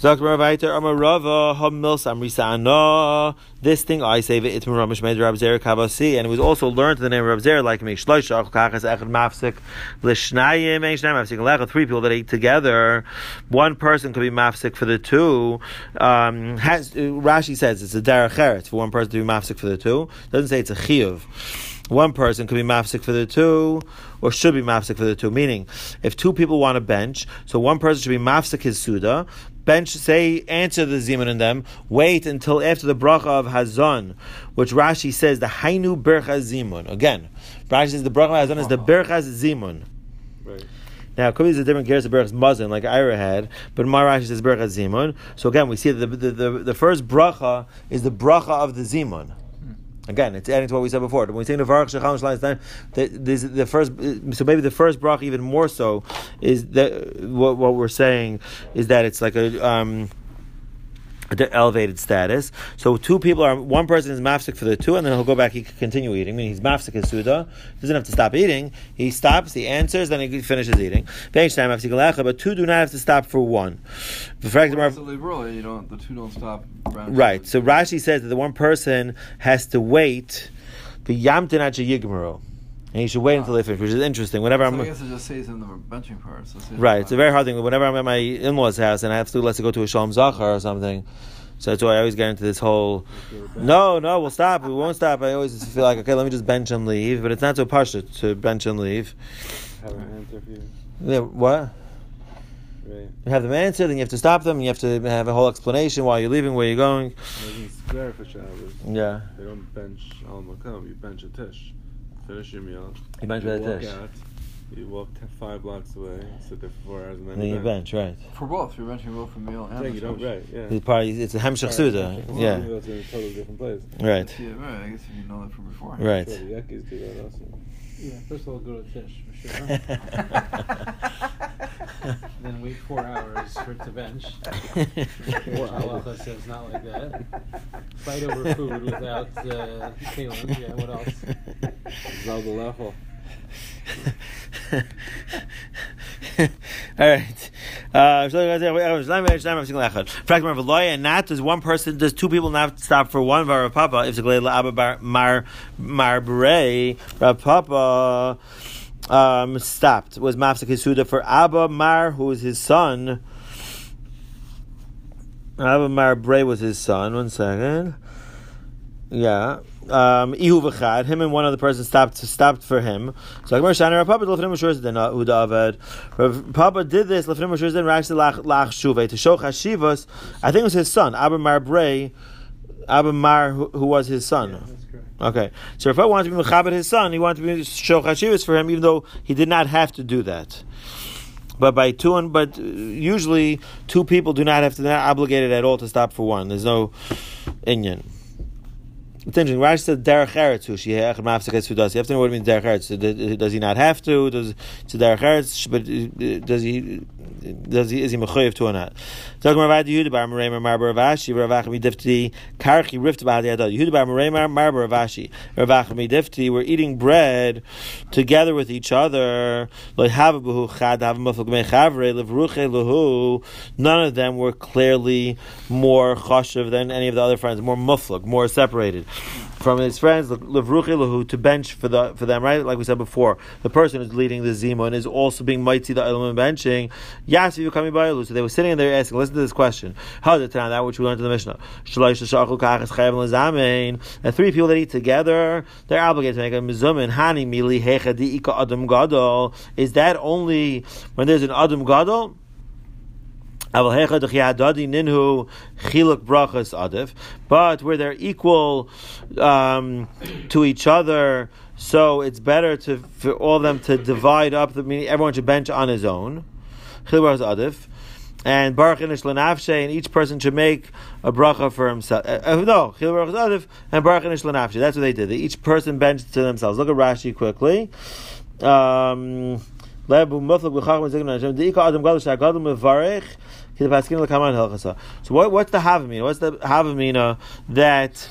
This thing I say it Ramish made Rab Zer Kavasi, and it was also learned the name of Rab like me Shloisha Kachas Echad Mafsik L'Shnayim Ein Shnayim Mafsik Lecha. Three people that eat together, one person could be Mafsik for the two. Um, has, Rashi says it's a derech for one person to be Mafsik for the two. Doesn't say it's a chiyuv one person could be mafsik for the two, or should be mafsik for the two. Meaning, if two people want a bench, so one person should be mafsik his suda, bench, say, answer the zimun in them, wait until after the bracha of Hazon, which Rashi says the Hainu Bercha Zimun. Again, Rashi says the bracha of Hazon is the uh-huh. Bercha Zimun. Right. Now, could be a different gears of Berach's Mazin, like Ira had, but my Rashi says Bercha Zimun. So again, we see that the, the, the, the first bracha is the bracha of the Zimun. Again, it's adding to what we said before. When we say Nevarach Shecham Shalaim the, the first, so maybe the first brach even more so is that what, what we're saying is that it's like a. Um, the elevated status. So two people are one person is mafsik for the two, and then he'll go back. He can continue eating. I mean, he's mafsik his suda. Doesn't have to stop eating. He stops. He answers. Then he finishes eating. But two do not have to stop for one. The fact well, you don't. The two don't stop. Right. So Rashi says that the one person has to wait. The yamtin yigmaru. And you should wait until they finish, which is interesting. Whenever so I'm, I guess it just says in the benching part. So right, it's a very hard thing. Whenever I'm at my in-laws' house and I have to let's say go to a shalom zachar or something, so that's why I always get into this whole. No, no, we'll stop. We won't stop. I always feel like okay, let me just bench and leave. But it's not so pasha to bench and leave. Have an answer for you. Yeah, what? Right. You have them answer, then you have to stop them. You have to have a whole explanation why you're leaving, where you're going. Yeah. They don't bench al makam. You bench a tish finish your meal. You bench by the dish. Out, you walk five blocks away, sit there for four hours, and then, then you bench. right? For both, you're benching both for meal and yeah, you don't, right? Yeah, it's probably it's a hemshach suda. Yeah, it's in a totally different place. Right. Yeah, right. I guess if you know that from before. Right. Sure, the Yakis do that also. Yeah, first of all, go to Tish for then wait four hours for it to bench. Halacha says not like that. Fight over food without uh, feelings. Yeah, what else? Zelda level. All right. Uh, and not does one person, does two people not stop for one Rav Papa if it's Mar Mar Papa um, stopped was Mafsik Hisuda for Abba Mar who was his son. Abba Mar Bray was his son. One second. Yeah um, him and one other person stopped stopped for him. So Rav Papa did this lefnim then Rashi lach shuve to show chashivas. I think it was his son Abba Mar Bray, Abba Mar who, who was his son. Okay, so if I wanted to be mechabed his son, he wanted to be show chashivas for him, even though he did not have to do that. But by two, and but usually two people do not have to, they're not obligated at all to stop for one. There's no inyan. It's interesting. Rashi said derech eretz hu she echad mafsek sudas. You have to know what it means derech eretz. Does he not have to? Does a derech eretz? But uh, does he? Does he? Is he mechayev to or not? Talking about Yehuda bar Meremer Marbar Ravashi Karchi Rift Yehuda bar Meremer Marbar Ravashi. We're eating bread together with each other. None of them were clearly more chashav than any of the other friends. More muflug, more separated from his friends, Levruchi Lahu, to bench for the for them, right? Like we said before, the person who's leading the Zimun is also being mighty the Elam benching. Yasi you coming by So they were sitting in there asking, listen to this question. How did that which we learned in the Mishnah? And three people that eat together, they're obligated to make a mizumin. Hani mili hecha adam gadol. Is that only when there's an adam gadol? But where they're equal um, to each other, so it's better to for all of them to divide up. The, meaning everyone should bench on his own. And Baruch Inish Lanafshe, and each person should make a bracha for himself. Uh, uh, no, Chil Baruch Adif and Baruch Inish Lanafshe. That's what they did. They, each person benched to themselves. Look at Rashi quickly. Um, so what, what's the Havamina? What's the Havamina that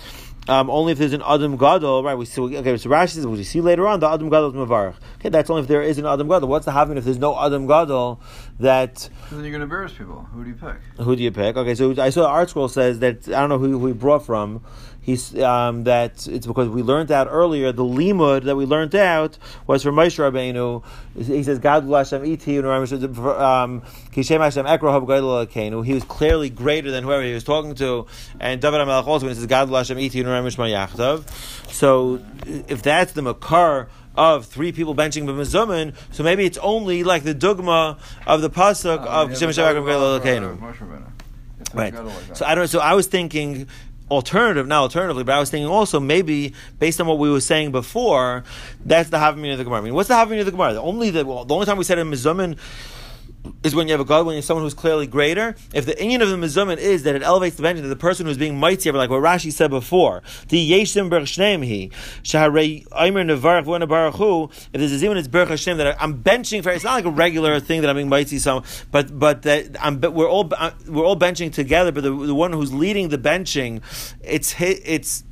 um, only if there's an Adam Gadol, right? We see, okay, so Rashi says, we see later on, the Adam Gadol is Mavarach. Okay, that's only if there is an Adam Gadol. What's the Havamina if there's no Adam Gadol that... Then you're going to embarrass people. Who do you pick? Who do you pick? Okay, so I saw the ArtScroll says that, I don't know who, who he brought from, he's um, that it's because we learned out earlier the limud that we learned out was from Moshe Rabbeinu. He says God Hashem iti um, kishem Hashem ekro He was clearly greater than whoever he was talking to, and David Hamelach also when he says God Hashem iti So if that's the makar of three people benching b'mezumin, so maybe it's only like the dogma of the pasuk Oh, of yeah, Kishem but Hashem that was, ekro uh, Moshe Rabbeinu. It's Right. got it like that. So I don't. So I was thinking alternative, not alternatively, but I was thinking also maybe based on what we were saying before, that's the Havamina of the Gemara. I mean, what's the Havamina of the Gemara? The only the, well, the only time we said in Mizumin is when you have a God, when you have someone who's clearly greater. If the union of the Mizumin is that it elevates the bench to the person who's being mighty, ever like what Rashi said before, the Yeshim Ber Shneim he, Shaharei Aimer Nevarach V'Ona Baruchu, if there's a Zimun, it's Ber Hashem that I'm benching for, it's not like a regular thing that I'm being mighty, some, but, but that I'm, but we're all, uh, we're all benching together, but the, the one who's leading the benching, it's, it's,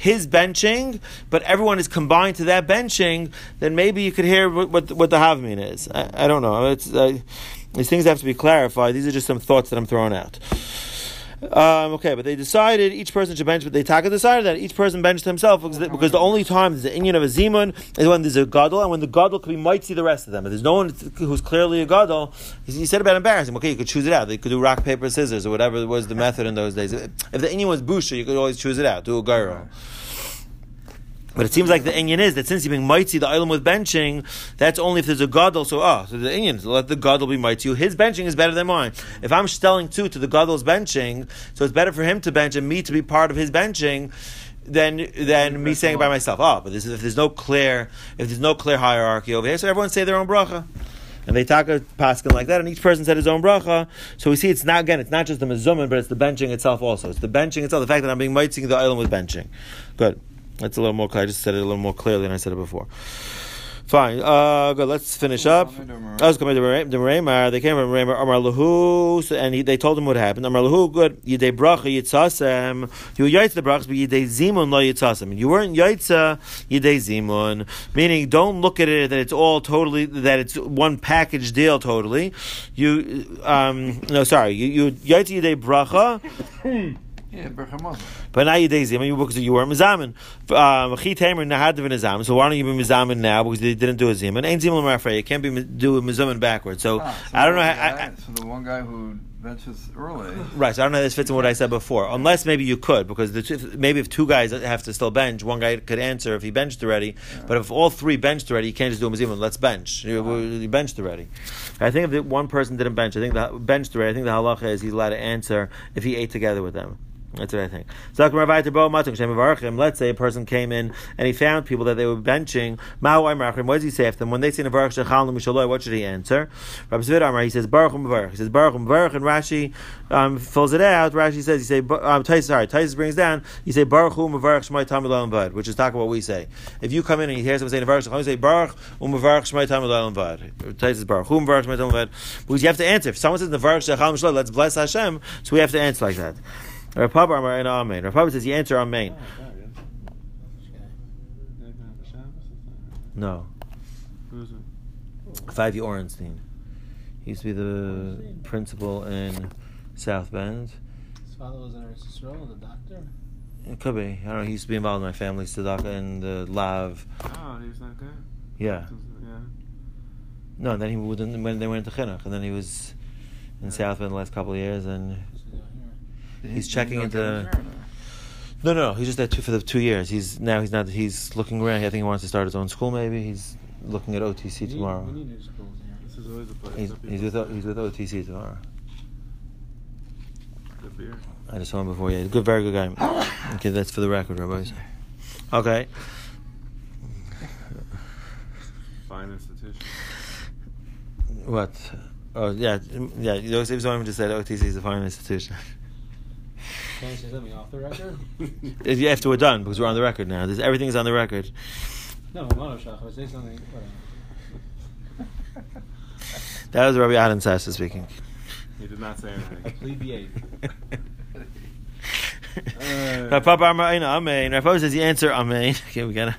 his benching, but everyone is combined to that benching, then maybe you could hear what what, what the Havmin is. I, I don't know. Uh, these things have to be clarified. These are just some thoughts that I'm throwing out. Um, okay, but they decided each person should bench, but they taka decided that each person benched himself because, the, because the only time there's the Indian of a Zimun is when there's a Gadol, and when the Gadol can be might see the rest of them. If there's no one who's clearly a Gadol, he said about embarrassing. Okay, you could choose it out. They could do rock, paper, scissors, or whatever was the method in those days. If the Indian was Busha, you could always choose it out. Do a gyro. But it seems like the Inyan is that since you're being mighty, the island with benching, that's only if there's a gadol. So, ah, so the so let the gadol be mighty. His benching is better than mine. If I'm telling two to the gadol's benching, so it's better for him to bench and me to be part of his benching than than me saying it by myself. Ah, but this is, if there's no clear if there's no clear hierarchy over here, so everyone say their own bracha. And they talk a paskin like that, and each person said his own bracha. So we see it's not again, it's not just the mezumin, but it's the benching itself also. It's the benching itself, the fact that I'm being mighty the island with benching. Good. That's a little more clear. I just said it a little more clearly than I said it before. Fine. Uh, good. Let's finish up. I was coming to the Ramar. They came from Ramar. Amar Lahu, so- and he, they told him what happened. Amar Lahu, good. Yidei bracha yitzasem. You were yaitza the brachas, but yidei zimun lo yitzasem. You weren't yaitza yidei zimun. Meaning, don't look at it that it's all totally that it's one package deal totally. You, um, no, sorry. You, you yaitza yidei bracha. Yeah, But now you daisy, I mean, because you were mizamin. Um, Chi tamer nahadav in mizamin. So why don't you be mizamin now? Because they didn't do a zimun. Ain't zimun marfrei. You can't be do a mizamin backwards. So Ah, so I don't know. How, I, I, so the one guy who benches early. right. So I don't know how this fits in what I said before. Unless maybe you could, because the two, maybe if two guys have to still bench, one guy could answer if he benched already. But if all three benched already, you can't just do a mizamin. Let's bench. You, you benched already. I think if the one person didn't bench, I think the benched already. I think the halacha is he's allowed to answer if he ate together with them. That's what I think. Let's say a person came in and he found people that they were benching. What does he say after them? When they say what should he answer? Rabbi Zvid Amar, he says Baruch. He says Baruch Mavarch, and Rashi um, fills it out. Rashi says, he say, um, Tais, sorry, Tais brings down, you say Baruch Hu Shmai which is talking what we say. If you come in and you hear someone say Navarch Shechalnu, you say Baruch Hu Mavarch Shmai Tamil Vad. Tais is Baruch Hu Mavarch Shmai Tamil Vad. Because you have to answer. If someone says Navarch Shechalnu let's bless Hashem, so we have to answer like that. Rav Papa Amar and Amen. Rav Papa says you answer Amen. No. Who's it? Five Orenstein. He used to be the principal in South Bend. His father was an Israel, the doctor. It could be. I don't know. He used to be involved in my family's tzedakah and the lav. Oh, he was that guy? Yeah. Yeah. No, and then he wouldn't, when they went to chinuch, and then he was in South Bend the last couple of years, and What's he doing here? He's checking into- down there or no? no, no, no. He's just there two, for the two years. He's now he's not. He's looking around. I think he wants to start his own school. Maybe he's looking at OTC We need- tomorrow. We need new schools here. This is always a place. He's, he's with he's with OTC tomorrow. Good beer. I just saw him before. Yeah, good, very good guy. Okay, that's for the record, rabbis. Okay. Fine institution. What? Oh yeah, yeah. Yosef Zoim just said OTC is a fine institution. Can I say something off the record? If- After we're done, because we're on the record now. There's, everything is on the record. No, Monoshach. If I say something. That was Rabbi Adam Sassa speaking. He did not say I anything. plead the eighth. Papa Amar Aina Amen. Rav Papa says the answer Amen. Okay, we gotta.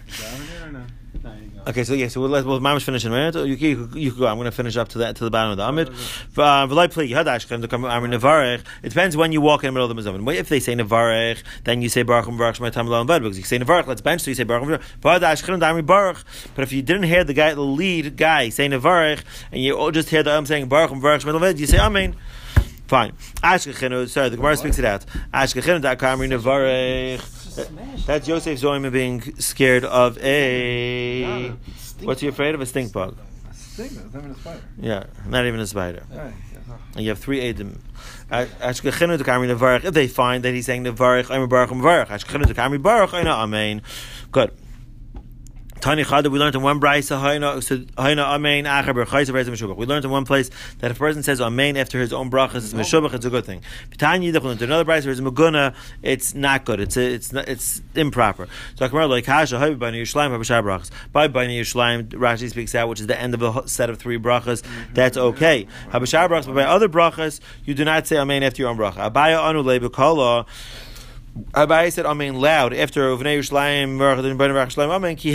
Okay, so yeah, so we'll let well, Mama's finish in a minute. You, you, you go. I'm going to finish up to the to the bottom of the Amid. Uh, Nevarech. It depends when you walk in the middle of the Mizamin. If they say Nevarech, then you say Baruch Baruch Shemay Tam Lo Because you say Nevarech, let's bench. So you say Baruch Baruch. But if you didn't hear the guy, the lead guy say Nevarech, and you all just hear the um saying Baruch Baruch Lo you say Amen. Fine. Ashkechenu, sorry, the Gemara speaks it out. Ashkechenu da kamri nevarech. That's Yosef Zoyim being scared of a. What's he afraid of? A stink bug. A stigma. It's not even a spider. Yeah, not even a spider. Right. And you have three Edim. Ashkechenu da kamri nevarech. If they find that he's saying nevarech, I'm a baruch da kamri baruch, I know, amen. Good. Tani Chada, we learned in one brisa, Haina Amen, Acher Berchayis, Berchayis Meshubach. We learned in one place that if a person says Amen after his own brachas, it's mm-hmm. Meshubach, it's a good thing. Tanya Yidach, we learned in another brisa, it's Maguna, it's not good, it's it's not, it's improper. So Akmar, like Hasha, Habi Bani Yerushalayim, Habashar Brachas. By Bani Yerushalayim, Rashi speaks out, which is the end of a set of three brachas, mm-hmm. that's okay. Habashar Brachas, but by other brachas, you do not say Amen after your own bracha. Abaya Anu Lebekala, Abai said Amen loud after Uvnei Yerushalayim Baruch Amen Ki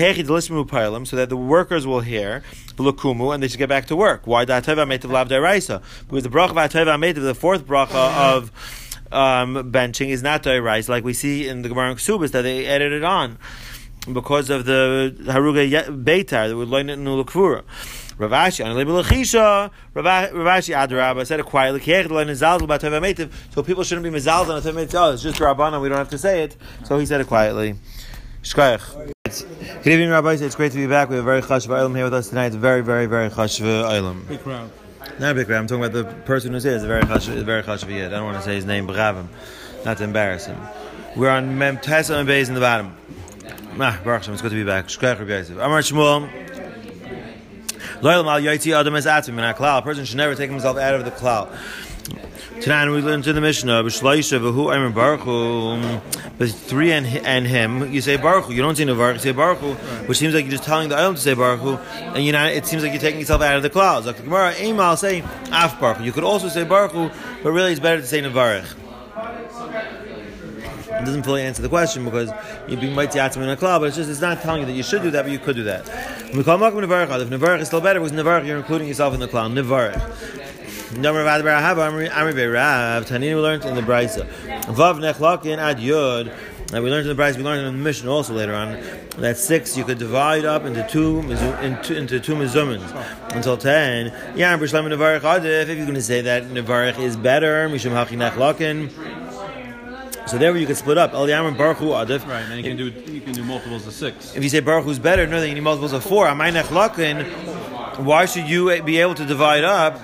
so that the workers will hear and they should get back to work. Why Deraisa? Because the bracha Meitav, the fourth bracha of um, benching is not Deraisa, like we see in the Gemara Ksubas that they added it on because of the Haruga Beitar that would learn it in Ulukvura. Ravashi on Lechisha, Rava- Ravashi Adarabba said it quietly. Kiech learn Zal about so people shouldn't be mezal on a Teva Meitiv. Oh, it's just Rabbana, we don't have to say it. So he said it quietly. Shkoyach. Good evening, Rabbi. It's great to be back. We have a very chashuv ilam here with us tonight. It's very, very, very chashuv ilam. Big crowd. Not a big crowd. I'm talking about the person who's here. It's a very chashuv, very chashuv yid. I don't want to say his name, B'chavim, not to embarrass him. We're on Mem Tessa and Bays in the bottom. Ah, Baruch it's good to be back. Shkoyach Rabbi Yosef. Amar Shmuel. Loyal mal yaitzi adam es atzim in a klal. A person should never take himself out of the klal. Tonight we learned in the Mishnah, B'shloisha v'hu Aymer Baruch Hu, with three and, and him, you say Baruch You don't say Nevarch, you say Baruch which seems like you're just telling the Ayom to say Baruch and you know it seems like you're taking yourself out of the clouds. Like the Gemara, Eimal say Af Baruch You could also say Baruch but really it's better to say Nevarch. Doesn't fully answer the question because you're being mighty atzim in a club, but it's just it's not telling you that you should do that, but you could do that. We call Nevarch. If Nevarch is still better, because Nevarch you're including yourself in the clown. Nevarch. Number of Adbar Ahab Amri Beirav. Tanina we learned in the Brisa. Vav Nechlakin Ad Yud. And we learned in the Brisa. We learned in the mission also later on that six you could divide up into two into, into two mizumins until ten. Yeah, Bishlam Nevarch Adif. If you're going to say that Nevarch is better, Mishum Hachi Nechlakin. So there you can split up. El Yamar Baruch Hu Adif. Right, and you can do you can do multiples of six. If you say Baruch Hu's better, no, then you need multiples of four. Amay Nechlakin. Why should you be able to divide up?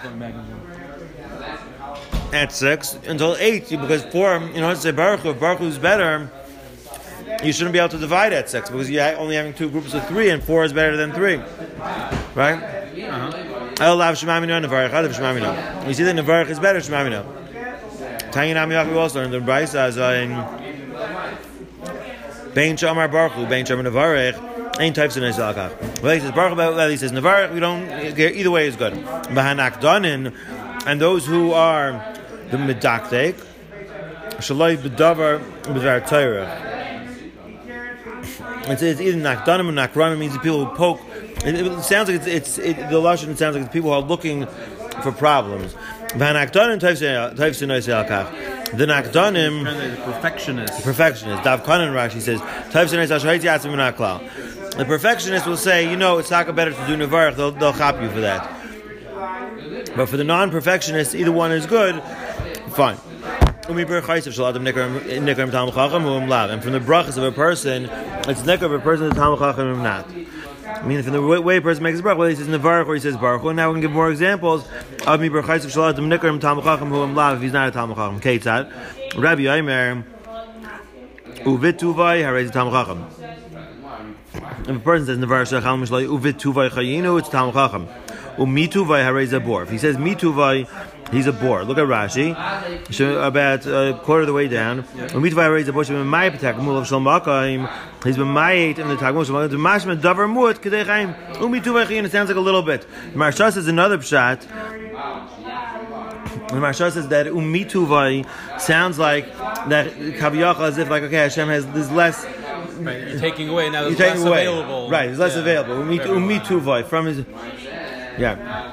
at six until eight because four. You know, say Baruch Hu, if Baruch Hu is better. You shouldn't be able to divide at six because you're only having two groups of three, and four is better than three, right? Uh-huh. El lav shemamino nevarich adav shemamino. You see that nevarich is better shemamino. Tanya Nami also learned the Brisa as in Bein Shamar Baruch Hu, Bein Shamar Nevarich, ain't types of. Well, he says Baruch well, he says Nevarich, we don't, either way is good. Bahanak and those who are the Medaktek, Shalai B'davar B'dvar Torah. It's, it's either Nakdanim or Nakranim, means the people who poke. It, it sounds like it's, it's it, the Lashon sounds like it's people who are looking for problems. The Nakdanim, the perfectionist. perfectionist. Dav Kanan Rashi says, The perfectionist will say, you know, it's not better to do Nevarach, they'll, they'll chop you for that. But for the non perfectionist, either one is good, fine. Umi chaysev shel adam nikar nikar chacham u'um. And from the brachas of a person, it's nikar of a person the tam chacham not. I mean, from the way, way a person makes a brach, whether he says nevarach or he says baruch. And now we can give more examples of mi ber chaysev shel adam nikar tam chacham u'um lav if he's not a tam chacham. Ketzad, Rabbi Aimer, uvituvai harei tam chacham. If a person says nevarach shel chal mishlai uvituvai chayinu, it's tam chacham. Umituvai harei zabor. If he says mituvai, He's a bore. Look at Rashi. So about a quarter of the way down. Umitvai raised a bush of my attack, mulav shalmakaim. He's been ma'at in the tagmul shalmakaim. The mashma davar muat kadechaim. Umituvai chayin. It sounds like a little bit. Maharsha says another pshat. The Maharsha says that umituvai sounds like that kaviyach as if like okay Hashem has there's less. Right, you're taking away now. You're There's taking less away. available. Right, there's less Yeah. available. Umituvai from his. Yeah.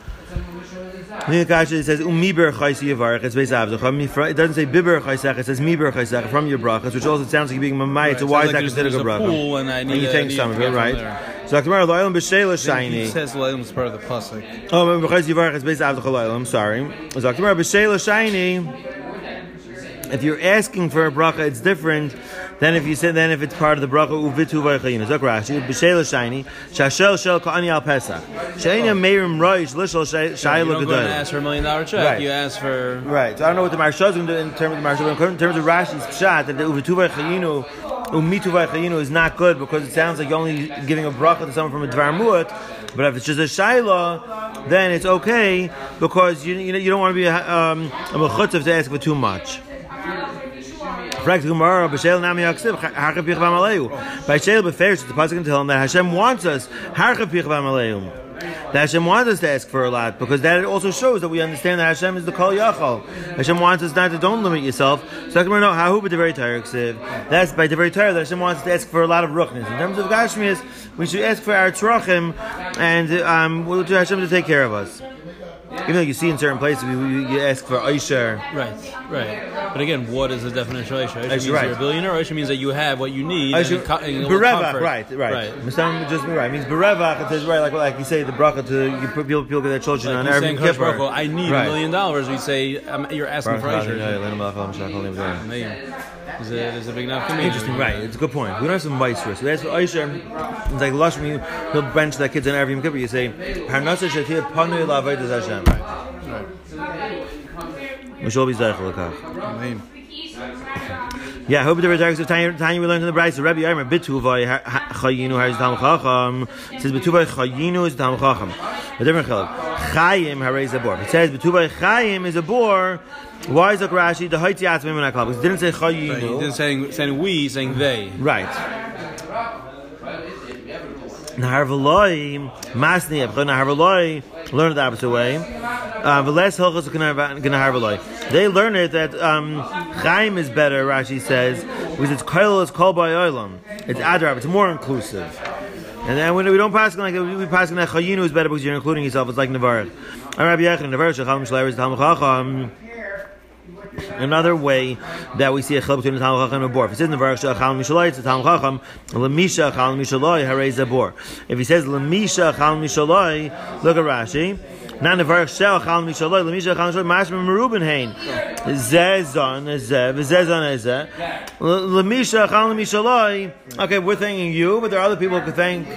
it says um mi ber it's avdecha it doesn't say biber chaysecha it says mi ber from your brachas which also sounds like being mamai so why is that considered a bracha and I need you take some of it right so Akmar loyal b'sheila He shiny says Leilim is part of the pasuk. Oh, Yivarech is based the Chalayil. I'm sorry. It's like, remember, B'Sheila Shiny. If you're asking for a bracha, it's different than if you said then if it's part of the bracha uvitu vaychayin. Zok Rashi b'Sheila Shiny shashel shel ka'ani al Pesach. Sheina meirim roish lishol You don't go and ask for a million dollar check. Right. You ask for. Right. So I don't know what the Maharsha is going to do in terms of the Maharsha, in terms of Rashi's pshat that the uvitu vaychayinu umitu vaychayinu is not good because it sounds like you're only giving a bracha to someone from a dvar muat. But if it's just a shayla, then it's okay because you you, know, you don't want to be a, um, a mechutzav to ask for too much. Fragt Gemara, B'Sheil Nami Yaksiv, Harcha Pich V'Amaleu. By B'Ferish, the Pasuk can tell him that Hashem wants us, Harcha Pich V'Amaleu. That Hashem wants us to ask for a lot, because that also shows that we understand that Hashem is the Kol Yachal. Hashem wants us not to, don't limit yourself. So Hahu B'Devrei Torah Ksiv. That's by Devrei Torah that Hashem wants us to ask for a lot of ruchnis. In terms of Gashmias, we should ask for our tzrachim, and um, we'll do Hashem to take care of us. Even though you see in certain places, we, you ask for Aisha. Right, right. But again, what is the definition of Aisha? Aisha Aisha, means right. you're a billionaire. Aisha means that you have what you need. Aisha- co- Berevach, right, right. right. Just right. It means berevach. It says right, like like you say the bracha to you put people people get their children Like on every kippur. Baruch Hu, I need Right. a million dollars. We say um, you're asking for Aisha. There's a, a big enough community. Interesting, right? It's a good point. We don't have some us. We ask for Aisha. It's like lush. You he'll bench their kids on every kippur. You say parnasa shetir panu la'avodas Hashem. We shall be zeichel. Amen. Yeah, I hope the retards of Tanya, Tanya we learned in the Bryce. So Rabbi Yomer bituvay chayinu has tam chacham. It says bituvay chayinu is tam chacham. A different chiluk. Chayim harei a bor. It says bituvay chayim is a bor. Why is it Rashi the haiti atzmim in Because it didn't say Right, He chayinu. didn't saying saying we, saying they. Right. Naharvaloi, Masni, Naharvaloi, learn it the opposite way. Uh. They learn it that um, Chaim is better, Rashi says, because it's Koil is called by Oilam. It's Adrab, it's more inclusive. And then when we don't pass like that, we pass that Chayinu is better because you're including yourself. It's like Navarre. Rabbi Yechon. Another way that we see a chiluk between the Talmud Chacham and a bor. If it says in the verse Chal Mishaloi, it's the Talmud Chacham. Lemisha Chal Mishaloi, Harei Zabor. If he says Lemisha Chal Mishaloi, look at Rashi. Nan nevarach shel chal mishaloi lemisha chal mishaloi mashma meruben hein. Zezon zeh v'zezon zeh lemisha chal mishaloi. Okay, we're thanking you, but there are other people who could thank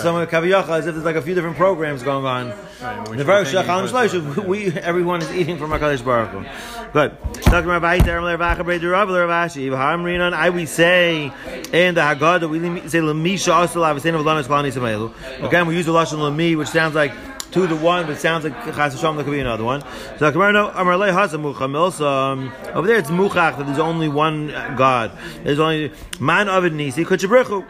some of the kaviyacha as if there's like a few different programs going on. Right, we Nevarach shel chal mishaloi. We everyone is eating from Hakadosh Baruch Hu. Good. Talking about Vayit Erev Le'Ravacha Brei Derav Le'Ravashi. V'ham Rinon. I we say in the Haggadah we say Lemisha Asel Avasein of Lamas Klani Samelu. Again, we use the lashon Lemi, which sounds like two to one, but sounds like Chas Hashem. There could be another one. So Gemara no Hasa Mucha Milsa. Over there, it's Muchach that there's only one God. There's only Man Avid Nisi Kuchabrichu.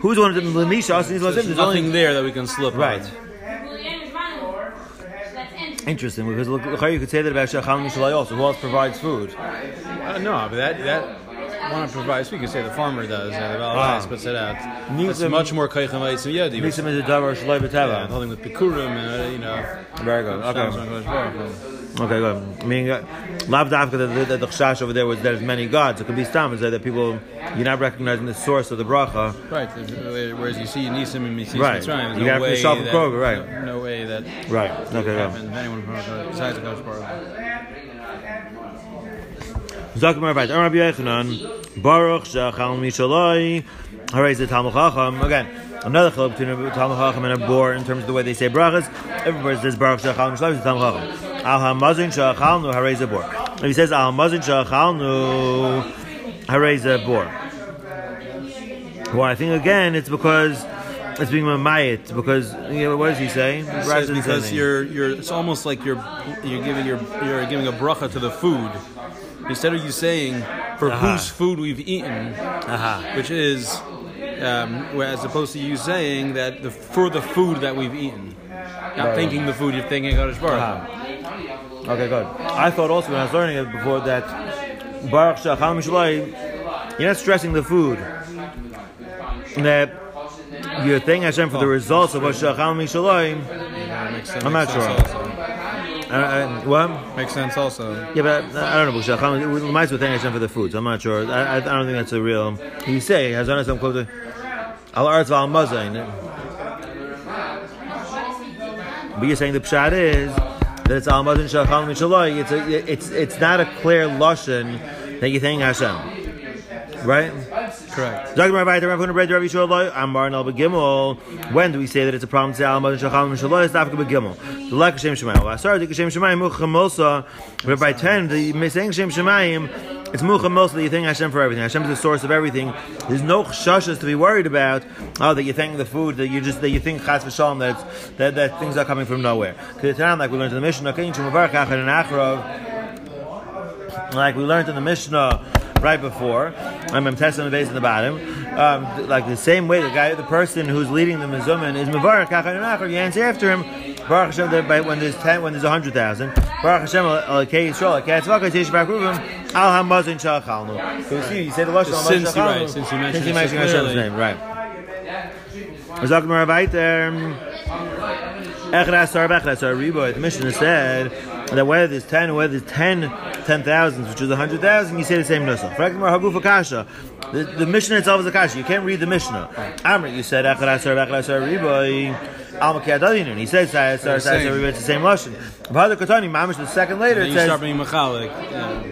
Who's one of them? Lemisha So There's only nothing there that we can slip right. on. Interesting, because look, you could say that about Shachal Mishalai also. Who else provides food? Uh, no, but that that one provides. We could say the farmer does. Uh, the Ah. Baal puts it out. It's much more kaichem v'yitzim yadi. Nisim is a davar shalai Yeah, b'teva. holding with pikurim and uh, you know. Very good. Okay. on Kodesh Baruch Hu. Okay, good. I mean, uh, lav dafka that the, the chash over there was there's many gods. It could be stam is that that people you're not recognizing the source of the bracha. Right. Whereas you see Nisim and Mitzvah Right. Mitzrayim, You no way finish off that, Kroger, right. No, no way that Right. Okay. Good. to anyone besides the Kodesh Hu. Zakim Rabbi Yochanan Baruch Shachal Mishalai. Hooray, the Talmud Chacham again. Another chiluk between a Talmud Chacham and a bor in terms of the way they say brachas. Everybody says Baruch Shachal Mishalai. The Talmud Chacham. Al Hamazin Shachal Nu Hooray, the bor. If he says Al Hamazin Shachal Nu Hooray, the bor. Well, I think again it's because it's being mamayit because you know, what does he say? Says because you're you're it's almost like you're you're giving your you're giving a bracha to the food instead of you saying for Aha. whose food we've eaten, Aha. which is um, as opposed to you saying that the for the food that we've eaten, not Right. thinking the food you're thinking Kodesh Baruch. Hu. Aha. Okay, good. I thought also when I was learning it before that Baruch Shachal Mishalai, you're not stressing the food. That you're thanking Hashem for the oh. results of what Shachal Mishalai. Yeah, makes sense- I'm not sure. Also. Uh, uh, what? Makes sense also. Yeah, but I, I don't know. We might as well thank Hashem for the food. So I'm not sure. I, I, I don't think that's a real. You say Hazan Hashem close to Al Arz Val. But you're saying the pshat is that it's Al Mazin Shachal Mishalai. It's a, it's it's not a clear lashon that you thank Hashem, right? Correct. Zagim Rabbi the Rav Huna Bread Rabbi Shaloi Amar Nal Begimel. When do we say that it's a problem to say Al Mazin Shachal Mishalai? It's Dafka Begimel. The like Shem Shemayim. Last Sarah, the Shem Shemayim Mucha Milsa. But by ten, the saying Shem Shemayim. It's Mucha Milsa that you thank Hashem for everything. Hashem is the source of everything. There's no chashas to be worried about. Oh, that you thank the food. That you just that you think Chas v'Shalom that that that things are coming from nowhere. Because like we learned in the Mishnah, Kain Shum Mavarach and Achrov like we learned in the Mishnah right before. I'm testing the base in the bottom. Um, like the same way, the guy, the person who's leading the mizumin is Mavarach Kachan and Achar. You answer after him. Baruch Hashem. When there's ten, when there's a hundred thousand. Baruch Hashem. Alakei Yisrael. Alakei Tzvaka. Teish Baruch Ruvim. Al Hamazin Shalchalnu. So you see, you say the lashon Al Hamazin Since you- right, Shalchalnu. since you mentioned Hashem's name, right? More about there. Echad Asar, Echad Asar, Riboy. The Mishnah said that whether there's ten whether there's ten, ten thousands, which is a hundred thousand, you say the same nusach. Frakmar Hagufa Kasha. The, the Mishnah itself is a kasha. You can't read the Mishnah. Amr, you said Echad Asar, Echad Asar, Riboy. Al Makiyadadinun. He says Asar, Asar, Asar, same. It's the same lashon. B'hadar Kotani, Mamish, the second later, Then it you start says. being machalik. Yeah.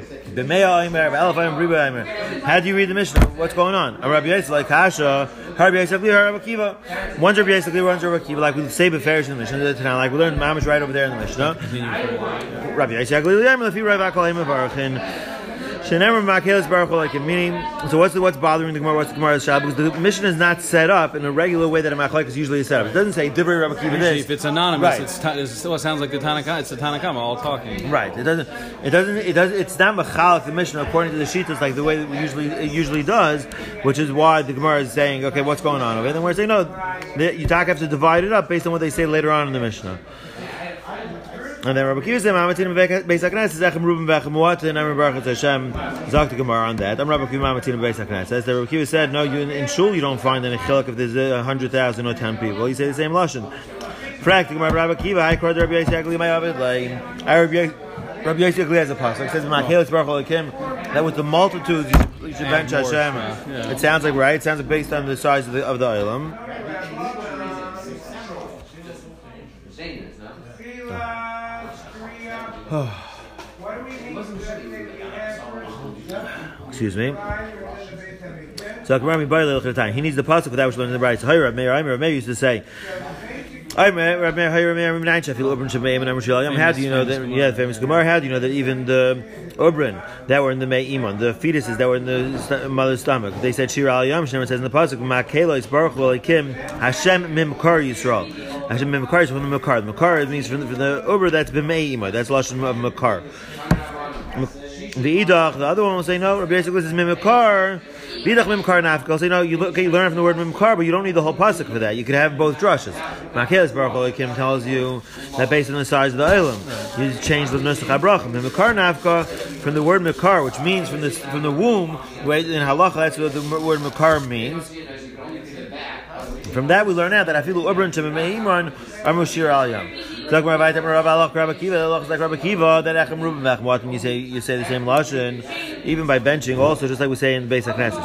B'mea Omer, B'elef Omer, Riba Omer. How do you read the Mishnah? What's going on? A Rabbi Yisrael like Kasha, Rabbi Rabbi Akiva. One's Rabbi Yisrael, one's Rabbi Akiva. Like we say Beferish in the Mishnah, Tanakh, like we learned Mamish right over there in the Mishnah. Rabbi Yisrael, Rabbi Lefi, Rabbi Akalim, Baruchin. Shenemer Makelis Baruch Hu, like meaning. So what's the, what's bothering the Gemara? What's the Gemara's shab? Because the mission is not set up in a regular way that a Machlek is usually set up. It doesn't say Divrei Rabbi Usually, this. if it's anonymous, Right. it's ta- it still sounds like the Tanakh. It's the Tanakhama all talking. Right. It doesn't. It doesn't. It does. It's not machalik the Mishnah according to the Shitas like the way that we usually it usually does, which is why the Gemara is saying, okay, what's going on over here? Then we're saying no. The, you talk have to divide it up based on what they say later on in the Mishnah. And then Rabbi Kiva said, "Mamatin beis haknes is echem ruben vechem muatin." I'm Baruch Hashem. Zok the Gemara on that. I'm Rabbi Kiva Mamatin beis haknes. Says that Rabbi Kiva said, "No, you in, shul you don't find any chiluk if there's a hundred thousand or ten people. You say the same lashon." The Gemara Rabbi Kiva. I cried Rabbi Yisrael my Avid like I Rabbi Yis- Rabbi Yisrael has a pasuk. It says Machelis Baruch Alekim that with the multitudes you should, bench Hashem. yeah. It sounds like right. It sounds like based on the size of the of the oilam. Excuse me. So. He needs the pasuk that which learned in the Bride. So Hayra Meir Aimer Meir used to say. I'm how do you know that? Yeah, famous Gemara. How do you know that even the Ubrin that were in the May Iman, the fetuses that were in the mother's stomach, they said Shira Al Yom. Says in the pasuk, "Makelo is Baruch Kim Hashem Mimkar Yisrael." Hashem Mimkar is from the Makar. The Makar means from the, from the Uber that's Iman. That's lashon of Makar. The idach, the other one will say no. Rabbi Yisrael says mimikar. Vidach mimikar nafka. Will say no. You look, okay, you learn from the word mimikar, but you don't need the whole pasuk for that. You could have both drushes. Makelis Baruch Elohim tells you that based on the size of the ilam, you change the nusach habrachim. Mimikar nafka from the word mikar, which means from the from the womb. In halacha, that's what the word mikar means. From that we learn out that afilu ubrin to meimran are mushir al yam. Talk more about Rav Alach Rabbi Kiva. Looks like Rabbi Kiva that Echem Rubin Vachmot. You say you say the same lashon, even by benching, also just like we say in the basic classes.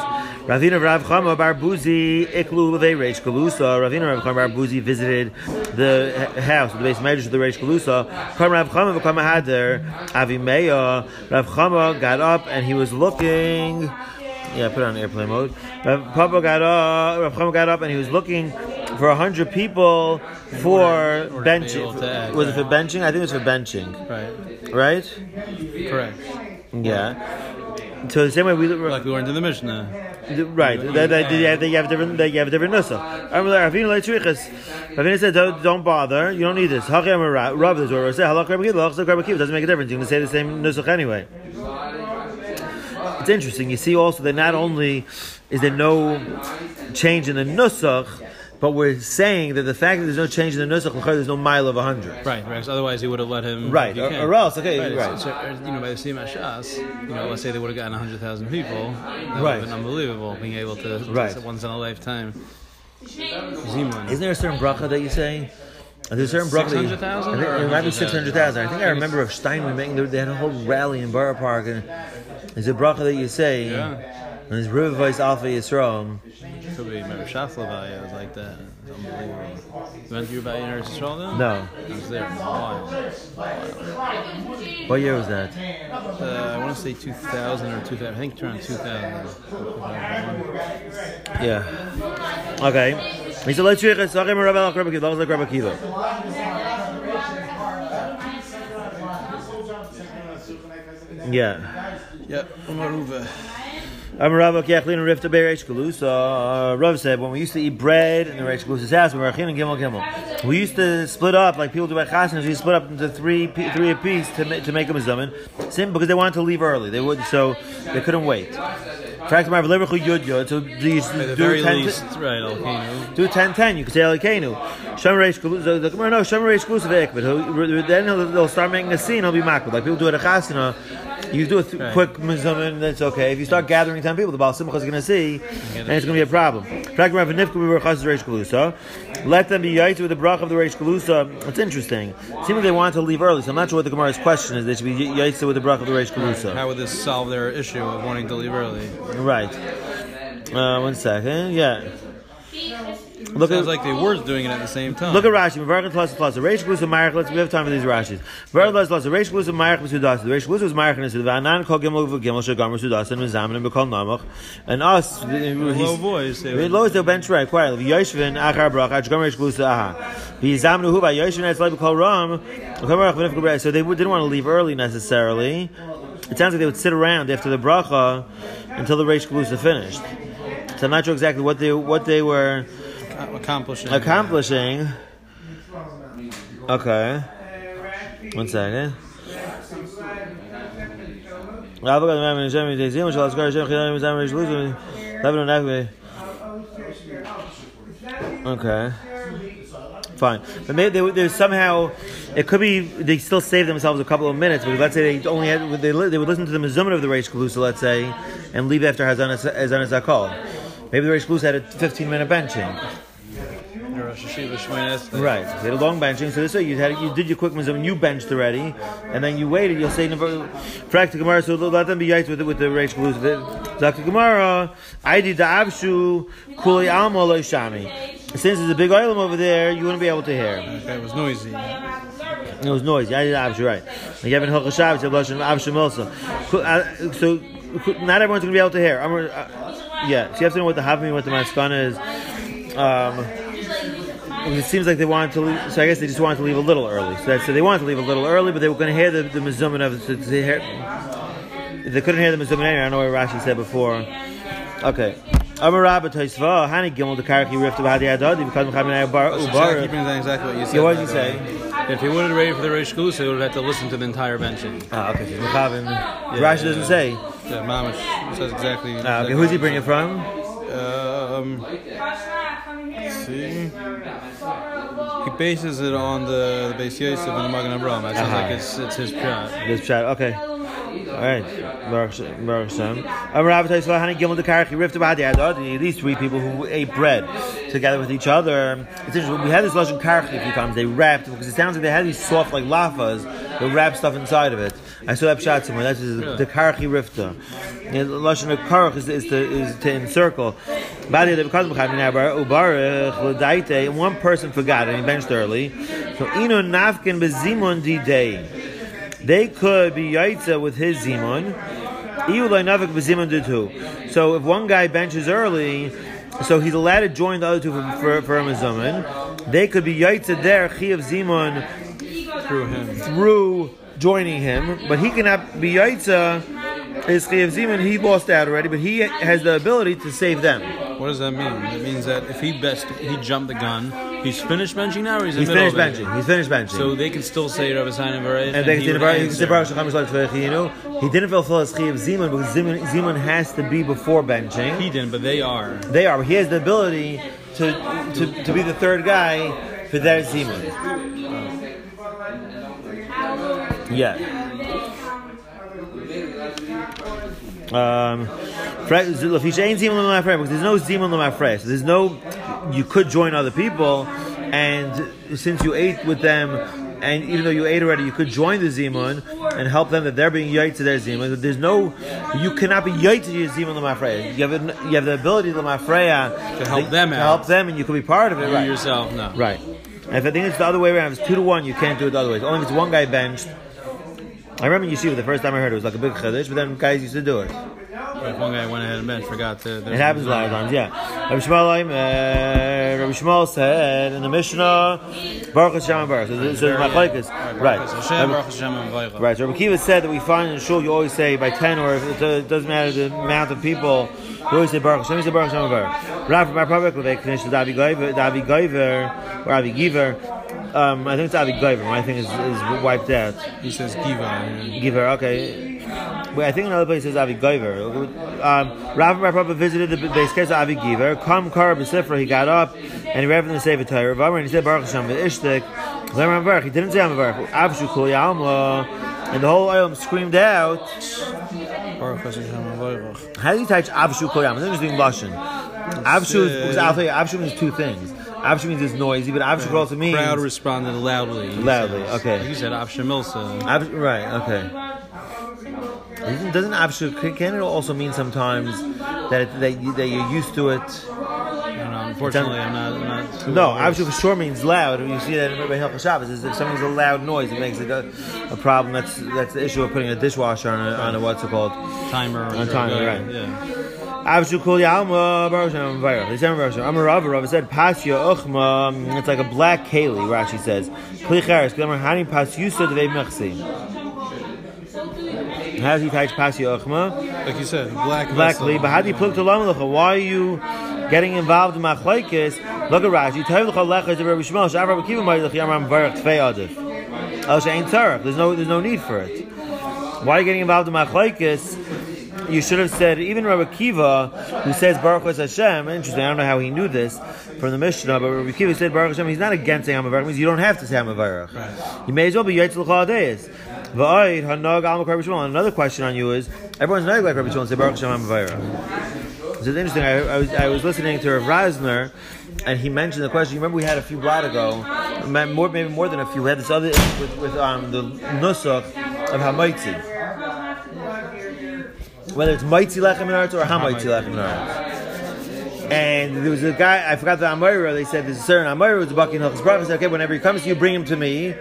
Ravina Rav Chama Bar Buzi Iklu Levei Reish Kalusa. Ravina Rav Chama Bar Buzi visited the house, the base measures of the Reish Kalusa. Kam Rav Chama V'Kama Hader Avimeya. Rav Chama got up and he was looking. Yeah, put it on airplane mode. Rav Papa got up. Rav Chama got up and he was looking for a hundred people for Or to be able benching. Was it for benching? I think it was for benching, Right. right? Correct. Yeah. So the same way we Like we learned in the Mishnah. right. That, that, you have, you have different. That you have different nusach. Ravina said, don't, "Don't bother. You don't need this." Hachem Rav this or say halach Rabbi Kiva. Halach Rabbi Kiva doesn't make a difference. You can say the same nusach anyway. It's interesting. You see also that not only is there no change in the nusach, but we're saying that the fact that there's no change in the nusach, there's no mile of a hundred. Right, right. 'cause Otherwise, he would have let him. Right, or- or else, okay, right. right. So, so, you know, by the same Ashas, you know, let's say they would have gotten hundred thousand people. That would Right. have been unbelievable being able to. Right. Once in a lifetime. Zimun. Isn't there a certain bracha that you say? There's a certain you- 600,000 I think It might be six hundred thousand. I think I remember of Steinman making. They had a whole rally in Borough Park, and there's a bracha that you say. Yeah. And there's River Voice Alpha Yisrael. Could be maybe Shaflavai. It was like that. Unbelievable. You went to Yubai in Eretz Yisrael then? No. I was there. What year was that? Uh, I want to say 2000 or 2000. I think around 2000. Yeah. Okay. He said, "Let's read it. Sachem Rabbi Alach Rabbi Kiva. Like Rabbi Kiva." Yeah. Yep. Umaruva. I'm uh, Rav said when we used to eat bread in the Reish house, we were and Gimel Gimel. We used to split up like people do at Chasnas. We split up into three three apiece to to make them a zaman. Sim because they wanted to leave early. They would so they couldn't wait. Fact my Leverchu Yud Yud. So do you At the do very 10 least, right, do 10 10. You can say Elikenu. Shem Reish Galusa. The Gemara no Shem Reish Ve'ekbet. Then he'll, they'll start making a scene. He'll be makbid like people do at a Chasna. You do a th- Right. quick mizamin, that's okay. If you start gathering 10 people, the Baal Simcha is going to see, and it's going to be a problem. Let them be yaitz with the brach of the Reish Galusa. It's interesting. It seems like they wanted to leave early, so I'm not sure what the Gemara's question is. They should be yaitz with the brach of the Reish Galusa. How would this solve their issue of wanting to leave early? Right. Uh, one second. Yeah. Look Sounds at like they were doing it at the same time. Look at Rashi. Mevarkin plus plus. Reish Galusa Marich. Let's we have time for these Rashis. Mevarkin plus plus. Reish Galusa Marich Sudas. The Reish Galusa was Marich and said Vanan Kol Gimel Gimel Shagamar Sudas and Mizamin and Bekol Namach. And us, low voice. They we would- lowest the bench right quietly. Yoshvin Achar Brach Achgam Reish Galusa Aha. V'Yizamnu Hu Yoshvin It's like Bekol Ram. So they didn't want to leave early necessarily. It sounds like they would sit around after the bracha until the Reish Galusa finished. So I'm not sure exactly what they what they were accomplishing. accomplishing. Okay. One second. Okay. Fine, but maybe they, they somehow it could be they still save themselves a couple of minutes. But let's say they only had they, they would listen to the mizumin of the Reish Galusa, let's say, and leave after Hazanas Hazanas Hakol. Maybe the Reish Galusa had a 15 minute benching. Rosh Hashiva Shemini Esrei. Right. You had a long benching, so this way you had you did your quick mizum, you benched already, and then you waited. You'll say practice Gemara, so let them be yites with it with the reish galus. Dr. Gemara, I did the abshu kuli alma shami. Since there's a big oilam over there, you wouldn't be able to hear. Okay, it was noisy. It was noise. Yeah, yeah, you're right. Like Evan Hilchah Shabbos, you have Lashon of Avsham also. Uh, So, not everyone's going to be able to hear. I'm, yeah, so you have to know what the Havmi, what the Maskana is. Um, it seems like they wanted to leave, so I guess they just wanted to leave a little early. So, that's, so they wanted to leave a little early, but they were going to hear the, the Mizuman of. So they, hear, they couldn't hear the Mizuman anyway, I know what Rashi said before. Okay. Amar Rabba Toisva, Hani Gimel the Karaki Rift of Hadi Adadi, because Mechamina Ubar. Exactly, keeping that exactly what you said. Yeah, what did you the say? Way. If he would have ready for the Reish Galusa, he would have had to listen to the entire benching. Ah, okay. So Mechavim. Yeah, Rashi doesn't yeah. say. Yeah, Mamish says exactly. Ah, exactly okay. Who's he bringing it from? Um, see, he bases it on the, the Beis Yosef and the Magen Avraham. It sounds Uh-huh. like it's it's his shot. This chat. Okay. All right. Baruch Hashem. Toisva, Hani Gimel the Karaki Rift of Hadi Adadi. These three people who ate bread together with each other. It's interesting. We had this lashon karchi a few times. They wrapped because it sounds like they had these soft like lafas. They wrap stuff inside of it. I saw that shot somewhere. That's the, the karchi rifta. The lashon of karch is, is to is to encircle. Badi the because ubarich l'daite. And one person forgot and he benched early. So inu nafkin bezimun di day. They could be yaitza with his zimun. Iu nafik bezimun di too. So if one guy benches early. So he's allowed to join the other two for, for, for a mazumin. They could be yaitza there, chi of zimun, Through him. through joining him, but he cannot be yaitza. His chi of zimun, he lost out already, but he has the ability to save them. What does that mean? It means that if he best he jumped the gun, he's finished benching now, or he's, in He's the middle finished benching? He's finished benching. So they can still say Rabbi Simon Varech, and they he can say he can answer. say Baruch Shacham Yisrael Tzvei Chiyinu. He didn't fulfill his chi of zimun because zimun, zimun has to be before benching. He didn't, but they are. They are. But he has the ability to to, to be the third guy for their zimun. Yeah. Um, Fre- Lafisha ain't zimun l'mafrei because there's no zimun l'mafrei. So there's no. You could join other people, and since you ate with them. And even though you ate already, you could join the zimun and help them that they're being yait to their zimun. But there's no, you cannot be yait to your zimun l'mafreya. You have a, you have the ability l'mafreya To help them to out. help them, and you could be part of it. You Right. yourself, no. Right. And if I think it's the other way around, it's two to one, you can't do it the other way. Only if it's one guy benched. I remember in Yeshiva the first time I heard it, was like a big chiddush, but then guys used to do it. But one guy went ahead and bench, forgot to. It happens a lot of times, yeah. Rabbi Shmuel, uh, Rabbi Shmuel said in the Mishnah, Baruch Hashem and Baruch. So, this- so my is right. Hashem, Baruch Hashem, and Vaycha. Right. So Rabbi Kiva said that we find in shul you always say by ten or if it, doesn't matter the amount of people. You always say Baruch Hashem. You say Baruch Hashem and Baruch. Rav my prophet they finish the Davi Goiver or Avi Giver. Um, I think it's Avi Goiver. My thing is, is wiped out. He says Giva. Giver, okay. Wait, I think another place says Avi Goiver. Um, Rav visited the base case of Avi Giver. Come Kar B'Sifra, he got up and he read from the Sefer Torah. Rav and he said Baruch Hashem Ishtik. Lemar He didn't say Baruch. Avshu Kul Yalma. And the whole oil screamed out. Baruch Hashem, and Vaycha. How do you touch Avshu Kol Yalma? It's interesting Lashon. Avshu, is, because I'll tell you, Avshu means two things. Avshu means it's noisy, but Avshu could also mean Crowd responded loudly. Loudly, okay. You said Avshamilsa. Avshu, right, okay. Isn't- Doesn't Avshu, can- it also mean sometimes that, it, that, you, that you're used to it? Unfortunately, I'm not. I'm not No. Avshu for sure means loud. You see that in Rabbi Hilchah Shabbos. is If something's a loud noise, it makes it a, a problem. That's that's the issue of putting a dishwasher on a, on a what's it called? timer. On a timer, right. Yeah. Avshu Kol Yalma Baruch Hashem Vayach. They said Baruch Hashem. Amar Rav Rav said Pasya Uchma. It's like a black keli. Rashi says Kli Charis. Klemar Hani Pas Yusa Devei Mechsi. How does he touch Pasya Uchma? Like you said, black. Blackly, but how do you plug to Lamalacha? Why are you getting involved in Machlaikis? Look at Rashi. Tayv L'cha Lecha Rabbi Shmuel. Shav Rabbi Kiva Ma'ilach Yamram Varach Tvei Adif. Oh, El Shein Tzarech. There's no there's no need for it. Why are you getting involved in Machlaikis? You should have said even Rabbi Kiva, who says Baruch Hashem. Interesting. I don't know how he knew this from the Mishnah, but Rabbi Kiva said Baruch Hashem. He's not against saying Hamavarach. Means you don't have to say Hamavarach. You may as well be Yaitz L'cha Adeyes. V'ayid Hanog Al Rabbi Shmuel. Another question on you is everyone's not like Rabbi and say Baruch Hashem Hamavarach. So it's interesting. I, I was I was listening to Rav Rasner, and he mentioned the question. You remember we had a few blot ago, more maybe more than a few. We had this other with, with um, the nusach of hamaitzi, whether it's maitzi lechem in arts or hamaitzi lechem in arts. And there was a guy, I forgot the Amira, they said there's a certain Amira who's a Baki Hilchas said, okay, whenever he comes to you, bring him to me.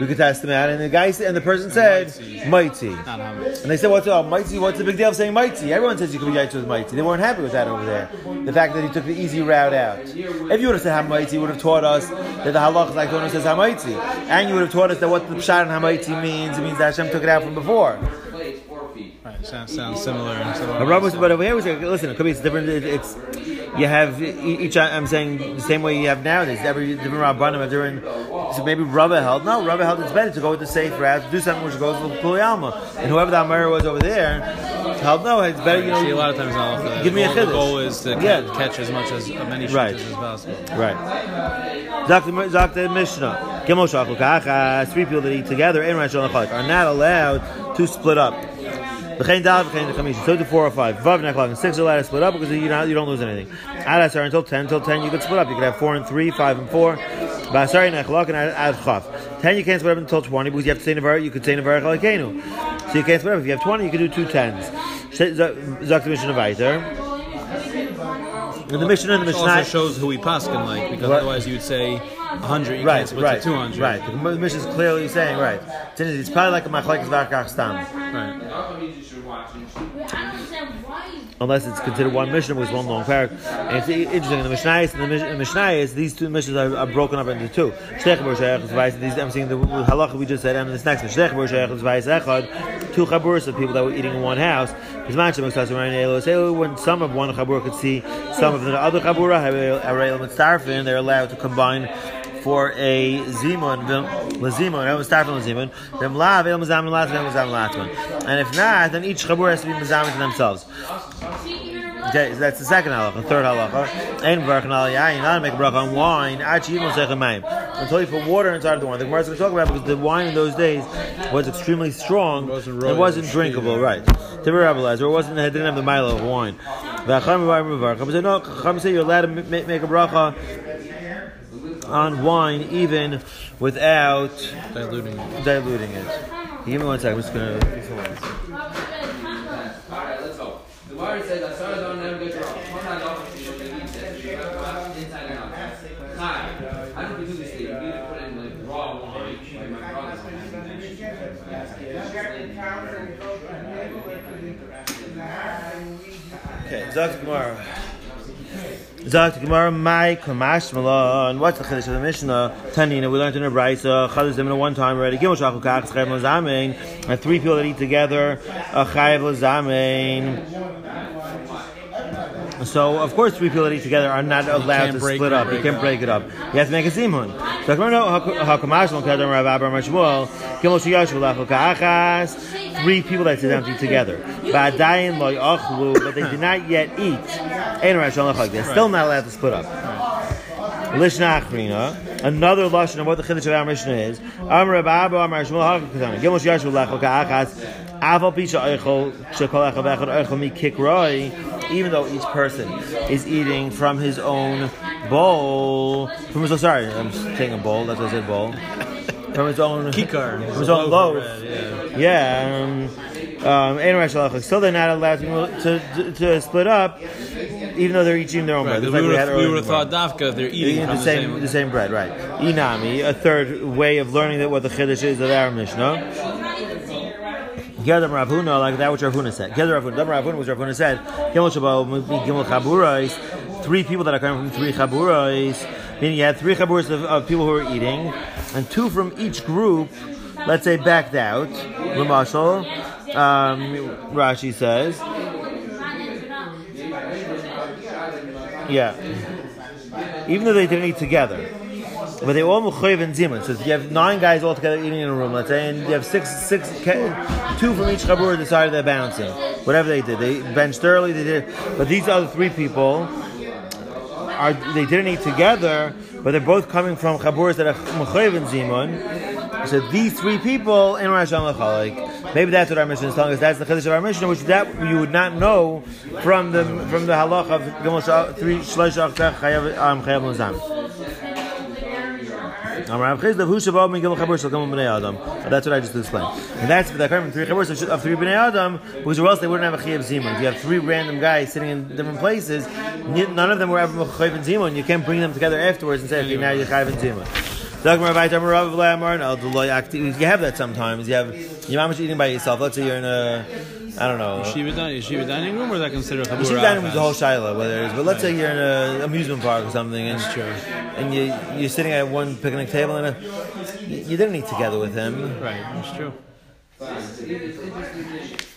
we could test him out. And the guy said, and the person said, mighty. And they said, what's oh, mighty? What's the big deal of saying mighty? Everyone says you can be yaitz with mighty. They weren't happy with that over there. The fact that he took the easy route out. If you would have said hamighty, you would have taught us that the halach is like the one who says hamighty. And you would have taught us that what the pshat and hamighty means, it means that Hashem took it out from before. Sounds, sounds similar. and similar. But Rabbi, but over here, we say, listen, it could be it's different. it- It's you have each. I'm saying the same way you have nowadays. Every different rabbanim have different. So maybe Rabbi held. No, Rabbi held it's better to go with the safe route, do something which goes with Kuli Alma. And whoever the Amir was over there held. No, it's better. You You see, a lot of times now, the, Give me a goal, the chiddush. goal is to Yeah. catch as much as uh, many Right. as possible. right. The Zak the Mishnah. Gimel Shachul Kacha. Three people that eat together in Hashanah are not allowed to split up. V'chein dal, v'chein chamisha. So do four or five. Vav nechlak and six are allowed to split up because you not, you don't lose anything. Ad asar until ten. Until ten you could split up. You could have four and three, five and four. Ba'asari nechlak and ad chaf. Ten you can't split up until twenty because you have to say nevar. You could say nevar chalakenu. So you can't split up. If you have twenty, you could do two tens. Zak the Mishnah weiter. In the Mishnah and the Mishnah. also shows who we paskin like, because otherwise you would say 100, you Right, can't split right, to 200. right. The Mishnah is clearly saying right. It's, it's probably like a machlekes v'arkach stam. Right. unless it's considered one Mishnah with one long paragraph. And it's interesting in the Mishnayos and in the Mishnayos, these two missions are, are broken up into two. Shtech bar shayach is. These I'm seeing the halacha we just said, and this next one. Shtech bar shayach is vayis echad. Two chaburas of people that were eating in one house. Bisman shem ektas around elo. Say oh, when some of one chabur could see some of the other chabura, they're allowed to combine. For a zimun, lezimun, no mitzarfin lezimun, them lav el mizamin latman, mizamin latman, and if not, then each chabur has to be mizamin to themselves. Okay, so that's the second halacha. The third halacha. Ein v'arkan al yayin. Not to make a bracha on wine. Achi yivon sechem mayim. Until you put water inside of the wine. The Gemara is going to talk about it because the wine in those days was extremely strong. It wasn't It wasn't drinkable, right? Tiber Rabbalaz, or it wasn't. It didn't have the milo of wine. V'acham v'arkan. Chacham say no. Chacham say you're allowed to make a bracha on wine even without Diluting it. diluting it. Give me one second. I'm just going to. Alright, let's go. The Gemara says, I started on them, get wrong. One night off, you should eat that. Inside and outside. Hi. I don't do this thing. You need to put raw wine. Like my brother's Okay, Zok Gemara. Zok Gemara, my Kamash Malon. What's the Chiddush of the Mishnah? Tanina, we learned in a Brisa. Chadus Zemina one time already. Gimel Shachul Kach, Chayav Lazamein. And three people that eat together, Chayav Lazamein. So, of course, three people that eat together are not allowed to split up. You can't break it up. You have to make a zimun. So, Gemara, no, Hakamash Malon, Kadam Rav Abba Mashmuel. Gimel Shiyashu Lachul Kachas. Three people that sit down to eat together. Ba'adayin lo yachlu, but they did not yet eat. Ein Rosh Hashanah They're still not allowed to split up. Lishna Achrina, another lashon of what the chiddush of our Mishnah is. Amar Rabbi Amar Shmuel Hakakatan. Gimel Shiyashu Lachul Kachas. Aval Pisha Eichel, Shekol Echel Vechel Eichel Mi Kikroi. Even though each person is eating from his own bowl, from his, oh, sorry, I'm saying a bowl. That's what I said bowl. From his own Kikar. from his own loaf. Bread, yeah. Yeah. Um, um, Still, they're not allowed to, to, to split up, even though they're eating their own Right, bread. like we would have in the thought dafka they're eating Eating from the same, the same bread, right? Inami, a third way of learning that what the chiddush is of our Mishnah. Gedam Rav Huna, like that which Rav Huna said. Gedam Rav Huna, Gedam Rav Huna, which Rav Huna said. Gimel Shabbat, Gimel Chaburais. Three people that are coming from three Chaburais. Meaning you had three Chaburais of, of people who were eating, and two from each group, let's say, backed out. Ramashal, um, Rashi says. Yeah. Even though they didn't eat together. But they all mechayiv and zimun. So if you have nine guys all together eating in a room, let's say, and you have six, six, two from each chabur decided they're bouncing. Whatever they did, they benched early. They did, but these other three people are they didn't eat together, but they're both coming from chaburas that are mechayiv and zimun. So these three people in Rosh Hashanah Maybe that's what our Mishnah is telling us. That's the chiddush of our Mishnah, which that you would not know from the from the halach of Gimel three shlosh chayav um, chayav. That's what I just explained. And that's the current three chaburs of- three b'nei adam, because or else they wouldn't have a chayav zimun. If you have three random guys sitting in different places, none of them were ever chayav zimun. You can't bring them together afterwards and say, okay, now you're chayav zimun. You have that sometimes. You have your mama's eating by yourself. Let's say you're in a, I don't know. Yeshiva, yeshiva dining room, or is that considered chabura? should dining room is the whole shiloh, whether it is. But let's say you're in an amusement park or something, and and you you're sitting at one picnic table, and a, you you didn't eat together with him. Right, that's true.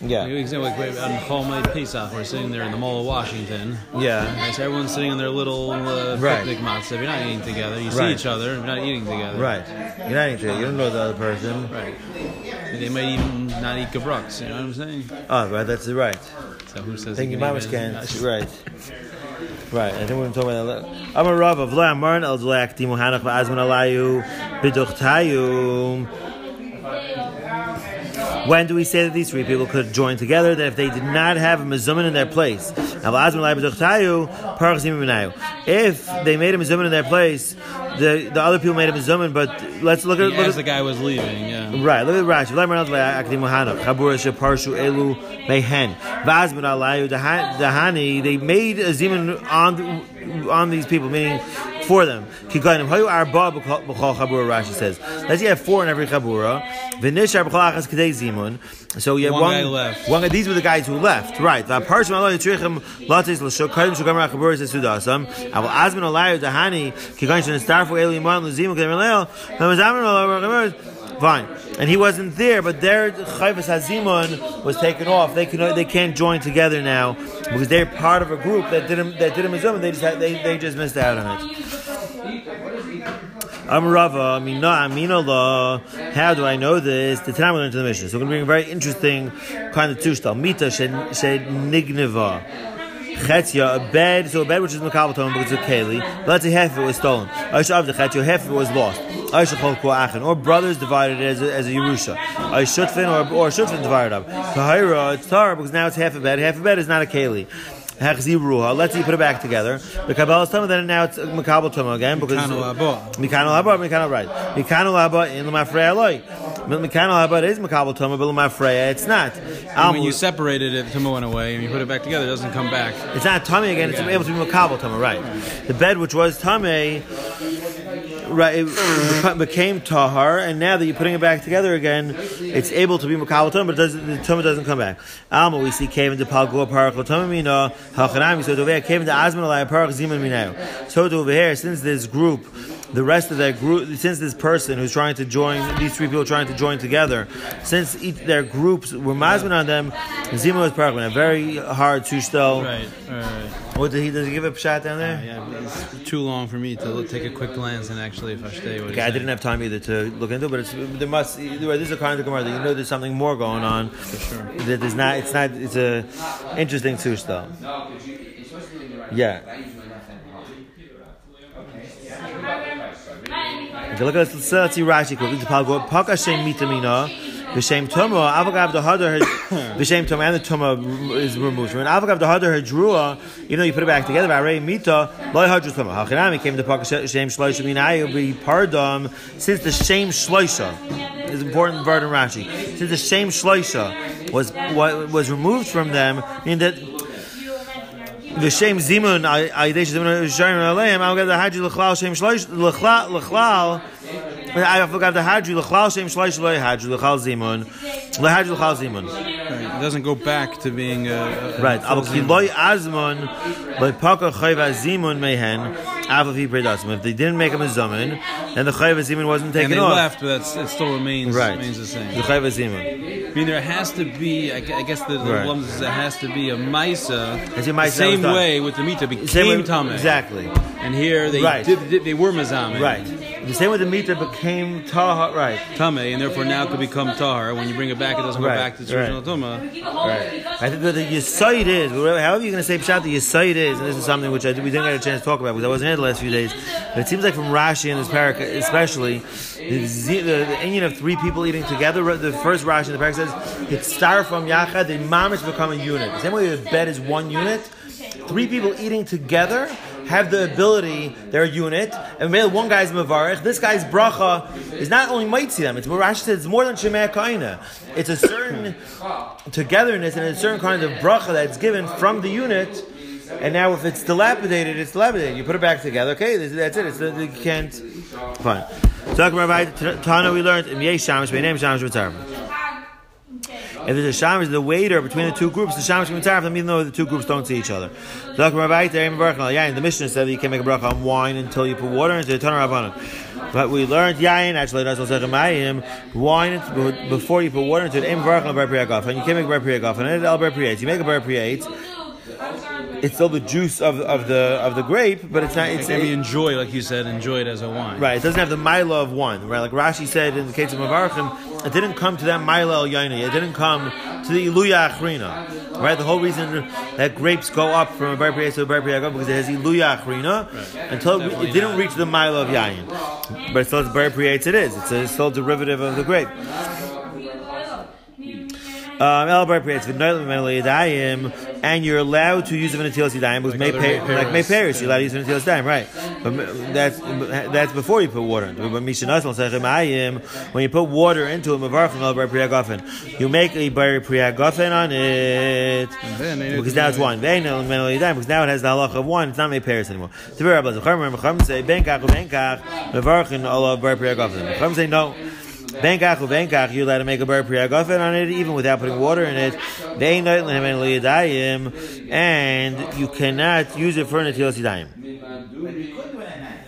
Yeah, You example, like on Chol Pesach, we're sitting there in the Mall of Washington. yeah. Right, so everyone's sitting in their little uh, Right. picnic matzah. You're not eating together. You see each other. You're not eating together. Right. You're not eating together. You don't know the other person. Right. They might even not eat gebrux. You know what I'm saying? Oh, right. That's right. So who says? Thank you can mamas can't. Right. Right, I think we're talking about that. I'm a Rav of Vla Marn El Zlak Timu Hanach Va'azman Alayu Biduchtayu. When do we say that these three people could join together? That if they did not have a mezumin in their place, Now, Va'azman Alayu Biduchtayu, Parach Zimu Minayu. if they made a mezumin in their place, the the other people made a mezumin. But let's look at look As at the guy was leaving, yeah. Right, look at Rashi. V'lay Maranat v'akdim Hana. Chabura sheparshu elu mehen. Vaz alayu dahani. They made a zimun on on these people, meaning for them. Kigayim hayu arba b'chol chabura. Rashi says. Let's say you have four in every chabura. V'nishar b'chol achas kadei zimun. So you have One one, guy left. One, these were the guys who left. Right. V'aparshim alayu trichim lates l'shok kadim shugamar chabura says sudasam. Aval azman alayu dahani. Kigayim shenistarfu elu iman l'zimun kadem leil. V'mazamar alayu Fine, and he wasn't there, but their chayvus hazimun was taken off. They can they can't join together now because they're part of a group that didn't that didn't mizum. They just had, they they just missed out on it. I'm Rava. I mean, no, I mean Allah. How do I know this? The time we learned to the Mishnah. So we're going to bring a very interesting kind of tushtal. Mita shed nigneva. Chetzia, a bed, so a bed which is makabel to him because a keli. But let's say half of it was stolen. Aisha of the chetzia, half of it was lost. Aisha cholku achin, or brothers divided as a, as a yerusha. Aisha shutfin, or or shutfin divided up. Tahira, it's tar because now it's half a bed. Half a bed is not a keli. Let's see, put it back together. The kabbalah is tumah, then now it's makabel tumah again because Mikano haba. Mikano right. Mikano haba in the lemafreya loy. Mikano haba is makabel tumah, but lemafreya it's not. And when you separated it, Tuma went away, and you put it back together, it doesn't come back. It's not tummy again. It's able to be makabel tummy, right? The bed which was right, it became tahar, and now that you're putting it back together again, it's able to be makabel tummy, but doesn't, the tummy doesn't come back. Alma, we see cave into palgo parak tummy mina hachanami. So over here, cave into azman alay parak ziman minayu. So over here, since this group. The rest of that group, since this person who's trying to join, these three people trying to join together, since each, their groups were mazman on them, Zima was parakman, a very hard to. Right, right, right. What did he does he give a shot down there? Uh, yeah, it's too long for me to look, take a quick glance and actually if I stay. Okay, I didn't have time either to look into, it, but it's there must this is a kind of Gemara that you know there's something more going on. For sure. That there's not. It's not. It's a interesting tush though. No, because you, you're supposed to do it in the right Yeah. I usually not that Okay, look Let's see Rashi quickly. Paka Hashem mitamina. V'shem tuma, avagav the hadar, v'shem tuma, and the tuma is removed. When avagav the hadar hadrua, you know, you put it back together. V'arei mita, loy hadru tuma. Hachinami came to paka shem shloisha minayu be pardam. Since the shem shloisha is important word in Rashi. Since the shem shloisha was was removed from them, meaning that the shem zimun ayidesh zimun sharim aleim. I'll get the shem shloish lechlal lechlal. I forgot the hadju lechlal shem shloish loy hadju lechlal zimun lehadju lechlal zimun. It doesn't go back to being a, a Right. a Aber full ki zimun. loy azmon loy paka chayva zimun mehen predasim. If they didn't make him a zamin, then the chayva zimun wasn't and taken they off. left, but it still remains Right. remains the same. The chayva zimun. I mean, there has to be. I I guess the, the Right. problem is there has to be a Misa. Has a Maisa the that was same way with the Mita became Same way-. Exactly. And here they Right. did, did- they were Mazame. Right. The same with the mita became taha. Right. Tameh, and therefore now could become Tahar. When you bring it back, it doesn't Right, go back to its right. original Tumah. Right. I think that the Yisoid is, however you're going to say Pshat, the Yisoid is, and this is something which I, we didn't get a chance to talk about because I wasn't here the last few days, but it seems like from Rashi and this parak, especially, the, Z- the, the Indian of three people eating together, the first Rashi in the parak says, it's star from Yachad, the mamish become a unit. The same way the bed is one unit, three people eating together have the ability, they're unit, and maybe one guy's Mavarich, this guy's bracha is not only might see them, it's Rashi says, it's more than Shemaya Kaina. It's a certain togetherness and a certain kind of bracha that's given from the unit. And now, if it's dilapidated, it's dilapidated. You put it back together. Okay, that's it. It's you can't. Fine. Talking about Tana, we learned If there's a shamish, the waiter between the two groups, the shamish can mitzaref them, even though the two groups don't see each other. The Mishnah said that you can't make a bracha on wine until you put water into the Tanah Rabbanon. But we learned yayin actually does wine before you put water into it. And you can't make a bar and it el bar You make a bar it's still the juice of, of the of the grape, but it's not. It's maybe enjoy, like you said, enjoy it as a wine. Right. It doesn't have the mila of wine. Right. Like Rashi said in the case of Mavarchim, it didn't come to that mila el yaini. It didn't come to the iluya achrina. Right. The whole reason that grapes go up from a bar to a bar because it has iluya achrina right. until it, it, didn't reach the mila of yain. But it's still, it's bar It is. It's, a, it's still a derivative of the grape. Um, and you're allowed to use it in Natilas Yadayim because may pay, like May Paris, you're allowed to use it in Natilas Yadayim, right? But that's that's before you put water into it. But when you put water into it, you make a Bar Priyagofen on it because now it's wine. Because now it has the halach of wine. It's not May Paris anymore. say Benkach ubenkach, you're allowed to make a bar priyagofen on it, even without putting water in it. And you cannot use it for netilas yadayim.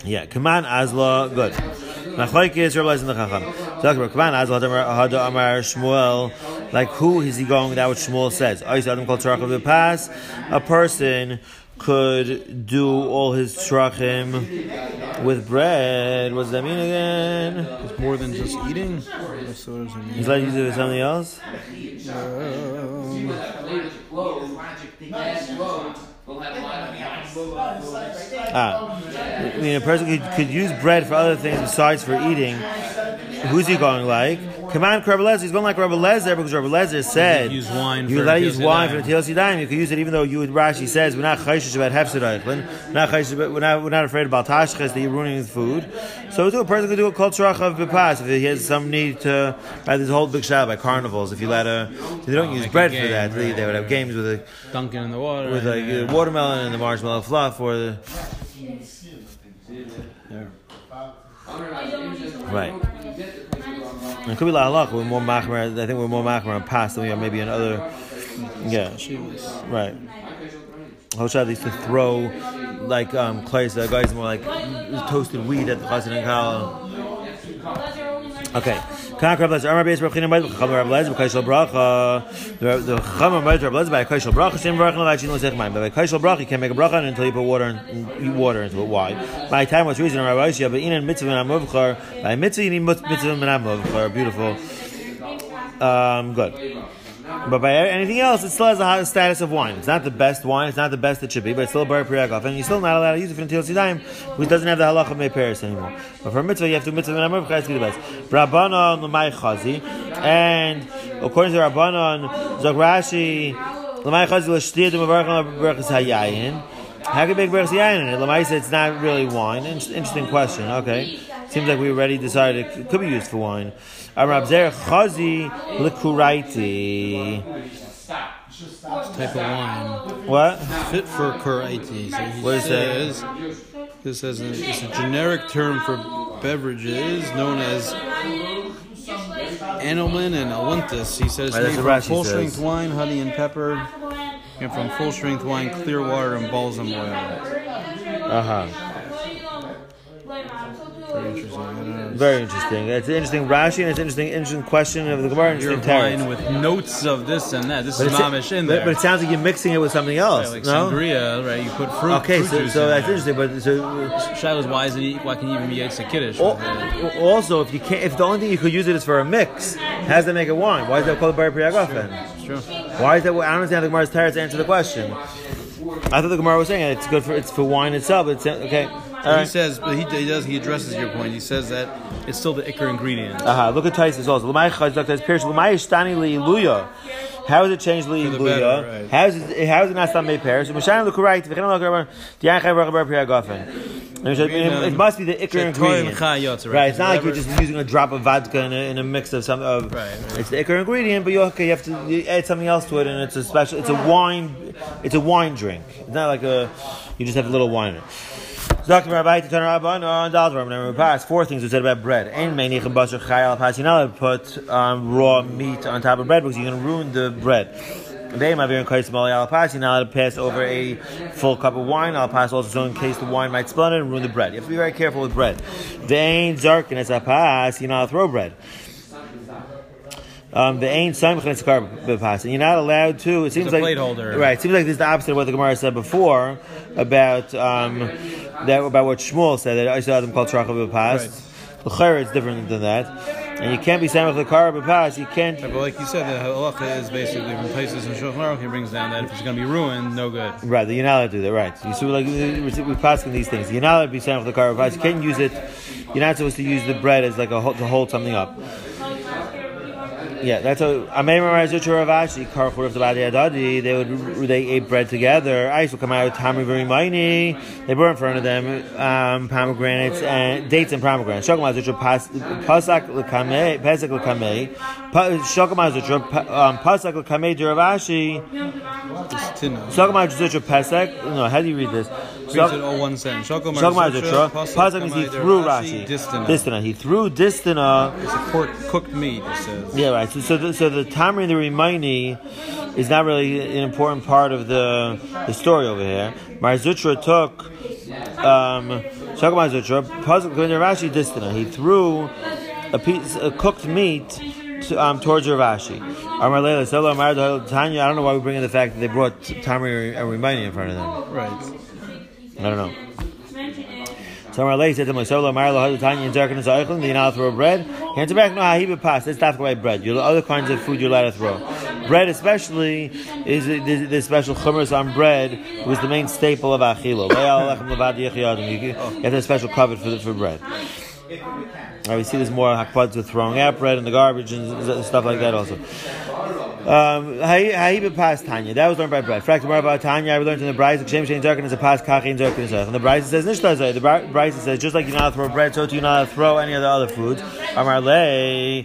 Yeah, come on, Azla, good. Machlaikis, in the Chacham. Talk about come on, Azla, Hada Amar Shmuel. Like who is he going? That what Shmuel says. Oh, I said Adam called Tzarach of the pass. A person could do all his trachim with bread. What does that mean again? It's more than just eating. He's like to use it with something else. Um, ah, I mean, a person could, could use bread for other things besides for eating. Who's he going like? Come on, Rabbi Lezer. He's going like Rabbi Lezer because Rabbi Lezer said use wine. You let use wine for the Tilas Yadayim. You can use it even though you would Rashi says we're not chayshish about hefsed We're not we're not we're not afraid about tashches that you're ruining his food. So a person could do a kol of bepas if he has some need to. Right, there's a whole big shot by carnivals. If you let a, they don't oh, use bread game, for that. Right, they, would have games with a dunking in the water with like yeah. Watermelon and the marshmallow fluff or the. Yeah. Right. It could be la We're more machmer. I think we're more machmer on past than we are maybe in other. Yeah. Right. Hoshad used to throw like um clays. The guys more like toasted wheat at the chazan and. Okay. Kan Rav Lezer, Amar Beis Rachina Meid, Chacham Rav Lezer, B'Kaishal Bracha. The by Bracha. By Bracha, you can't make a bracha until you put water eat water into it. Why? By time, what's reason? In mitzvah and. By mitzvah, you need mitzvah and. Beautiful. Um, good. But by anything else, it still has a status of wine. It's not the best wine. It's not the best it should be, but it's still a bar priyagov, and you're still not allowed to use it for until Sidaim, which doesn't have the halach of Paris anymore. But for mitzvah, you have to mitzvah and amr to be the best. Rabbanon l'may chazi, and according to Rabbanon, Zagrashi l'may chazi l'shtir d'mavarchon l'berachas hayayin. How can you make berachas yayin in it? L'may said it's not really wine. Interesting question. Okay, seems like we already decided it could be used for wine. Arabzer chazi likuraiti. Type of wine. What? Fit for kuraiti. So what is that? This is a, it's a generic term for beverages known as Anolin and Alintus. He says right, made from full strength wine, honey and pepper, and from full strength wine, clear water and balsam oil. Uh huh. Very interesting. Very interesting. It's an interesting Rashi and it's an interesting, interesting question of the Gemara. You're interesting with notes of this and that. This but is mamish in there. But, but, it sounds like you're mixing it with something else. Right, like no? sangria, right? You put fruit. Okay, fruit so, so that's there. interesting. But so Shiloh's why is it? Why can you even be Yitzhak Kiddush? Also, if you can't, if the only thing you could use it is for a mix, how does that make it wine? Why is that called bar priyagofen? True. Why is that? I don't understand the Gemara's teretz to answer the question. I thought the Gemara was saying it's good for it's for wine itself. It's okay. So he says, but he, he, does. He addresses your point. He says that it's still the ikar ingredient. Uh-huh. Look at Taisus also. How is it changed li luya? How is it? How is it not stam made pairs? So Mishayim look right. It must be the ikar ingredient. Right. It's not like you're just using a drop of vodka in a, in a mix of some of. Right. It's the ikar ingredient, but you okay. You have to you add something else to it, and it's a special. It's a wine. It's a wine drink. It's not like a. You just have a little wine in it. Four things we said about bread. To put um, raw meat on top of bread because you're going to ruin the bread. They might be in case Mali al pass. You're not allowed to pass over a full cup of wine. I'll pass also so in case the wine might it and ruin the bread. You have to be very careful with bread. They ain't zarkin as I pass. You're not allowed to throw bread. Um, the ain't samich and skar pass, and you're not allowed to. It seems a like plate holder. right? It seems like this is the opposite of what the Gemara said before about um, that about what Shmuel said that I saw them called trachah b'pas. L'chayr, it's different than that, and you can't be samich the car b'pas. You can't. But like you said, the halacha is basically from places in Shulchan Aruch, he brings down that if it's going to be ruined, no good. Right, you're not allowed to do that. Right, you see, like we're passing these things. You're not allowed to be samich the car b'pas. You can't use it. You're not supposed to use the bread as like a to hold something up. Yeah, that's a. I may remember as Rav Ashi Karchur of the Badi Adadi. They would they ate bread together. Ice would come out tamri very miny. They brought in front of them um, pomegranates and dates and pomegranates. Shokamaz Zutra pasak lekame pesak lekame shokamaz Zutra um, pasak lekame de Rav Ashi. It's tinna. Shokamaz Zutra pesak. No, how do you read this? Reads it all one sentence. Shokamar Shokamaz Zutra, Zutra pasak means he threw Rashi, Rashi. Distina. Distina. He threw Distina. It's a court, cooked meat, it says. Yeah, right. So, so the, so the Tamri and the Rimaini is not really an important part of the the story over here. Mar Zutra took um Shakmar Zutra, puzzle when Rashi distina. He threw a piece a cooked meat to, um, towards Rav Ashi. Amar Leila, Selo Amar Tanya. I don't know why we bring in the fact that they brought Tamri and Rimaini in front of them. Right. I don't know. So Amar Leila said to him, Selo Amar Lahadu Tanya and. You're not allowed to throw bread. Hands back. No, would pass. Let's talk about bread. Your other kinds of food you're allowed to throw. Bread, especially, is the, the special chumras on bread was the main staple of achilo. You have a special cover for the, for bread. Right, we see this more hakpads with throwing out bread in the garbage and stuff like that also. Um, Ha'iba pas Tanya. That was learned by bread. Fact about Tanya. I learned in the Bryce. Kshem Shein Zarkin is a pas kachin Zarkin is And the Bryce says Nishtazay. The Bryce says just like you're not to throw bread, so too you're not to throw any of the other foods. Amar lei.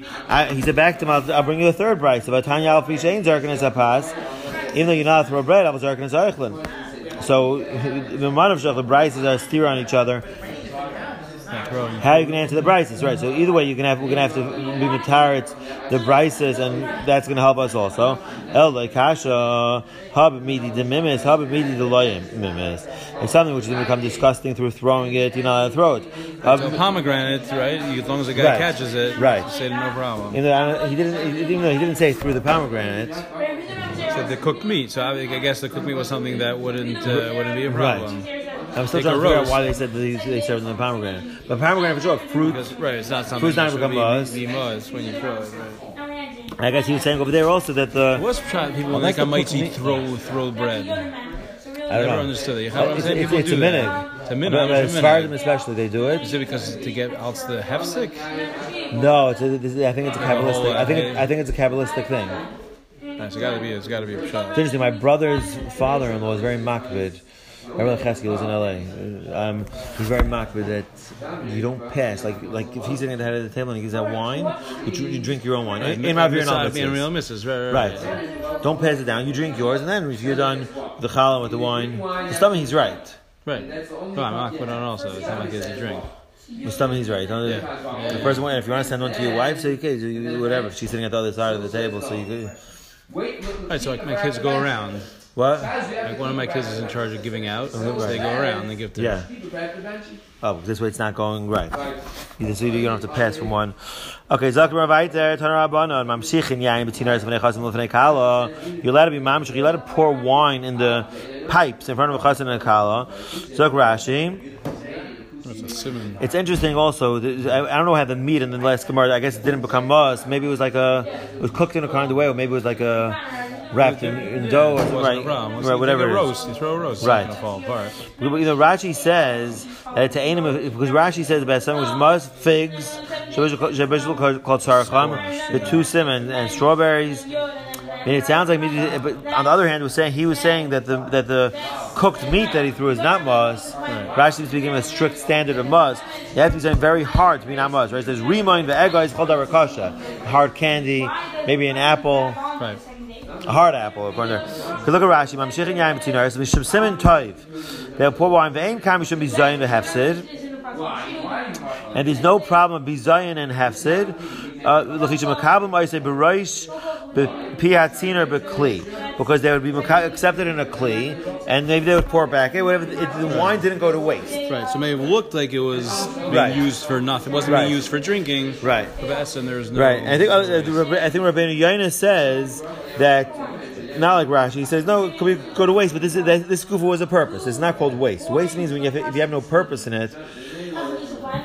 He said back to him. I'll, I'll bring you a third Bryce. About Tanya al Shein Zarkin is a pas. Even though you're not to throw bread, Al Zarkin is. So the man of Shach, the Bryces are steer on each other. How are you going to answer the Bryces? Right. So either way, you can have we're going to have to be matarit the Bryces, and that's going to help us also. El kasha hab midi de mimis hab midi de loyim mimis. It's something which is going to become disgusting through throwing it. Allowed to throw it. Hab- So pomegranate, right? As long as the guy Right. catches it, Right. you say no problem. you know, he didn't. Even though he didn't say through the pomegranate. So the cooked meat. So I, I guess the cooked meat was something that wouldn't uh, wouldn't be a problem. I'm still Take trying to figure out why they said that they, they served in the pomegranate. But pomegranate for sure, fruit. Because right, it's not something Fruit's not that should become be, muzz. be muzz when you throw it. Right. I guess he was saying over there also that the. What's trying people Well, think that's I might eat throw throw bread? I Never don't know. understood it. You know It's, it's, it's a minute. that. It's a minute. But, It's a as far as minute. them especially, they do it. Is it because to get out the hefsek? No, it's a, this, I think it's a The whole, kabbalistic. I think it, uh, I think it's a kabbalistic thing. Nice. It's got to be. It's got to be a It's shot. interesting. My brother's father-in-law is very makbid. Rabbi Chesky lives in L.A. Um, he's very makbid that you don't pass. Like like if he's sitting at the head of the table and he gives out wine, you, dr- you drink your own wine. In, in my view, not being real misses. Right, right, right. Right. Don't pass it down. You drink yours, and then if you're done the challah with the wine, the stomach he's right. Right. No, I'm not putting on also. It's not like it's a drink. The stomach he's right. Yeah. The person, if you want to send one to your wife, say okay, do you- whatever. She's sitting at the other side of the table, so you could. Right. So like my kids go around. What? Like one of my kids is in charge of giving out. So they go around. They give to Yeah. Oh, this way it's not going right. You so you don't have to pass from one. Okay, Zakar Ravaiter, Tanar Rabbanon, Mamshichin Yain, Betinaris of Nechasim Lefnei Kala. You're allowed to be Mamshich, you're allowed to pour wine in the pipes in front of a Chasim and a Kala. Zak Rashi. It's a simon. It's interesting also, I I don't know how the meat in the last Gemara, I guess it didn't become mus. Maybe it was like a, it was cooked in a kind of way, or maybe it was like a, wrapped in, in dough, or right, a problem. Once right, whatever take it a is. roast, you throw a roast. Right. It's to fall apart. You know, Rashi says that it's a because Rashi says about something which is mus, figs, called saracham, the two sim and, strawberries. And it sounds like but on the other hand, was saying he was saying that the that the cooked meat that he threw is not mus. Rashi was giving a strict standard of mus. You have to be something very hard to be not mus. Right? There's remind the egg is called arakasha, hard candy, maybe an apple. Right. A hard apple, a partner. Because look at Rashi. Mamshichin yaim b'tinaris mishum simin toiv. They'll pour wine. Ve'ein kam mishum bizayin v'hefsid. You And there's no problem of bizayin and hefsid. Uh, L'chishim makabel ma'aseh b'roish b'piatzin or b'kli. Because they would be accepted in a kli, and maybe they would pour it back. Hey, whatever. It, the wine didn't go to waste. Right, so maybe it looked like it was being Right. used for nothing. It wasn't Right. being used for drinking. Right. But and there's no. Right. I think uh, I think Rabbeinu Yonah says that not like Rashi. He says no, it could be go to waste, but this is this kufa was a purpose. It's not called waste. Waste means when you have, if you have no purpose in it.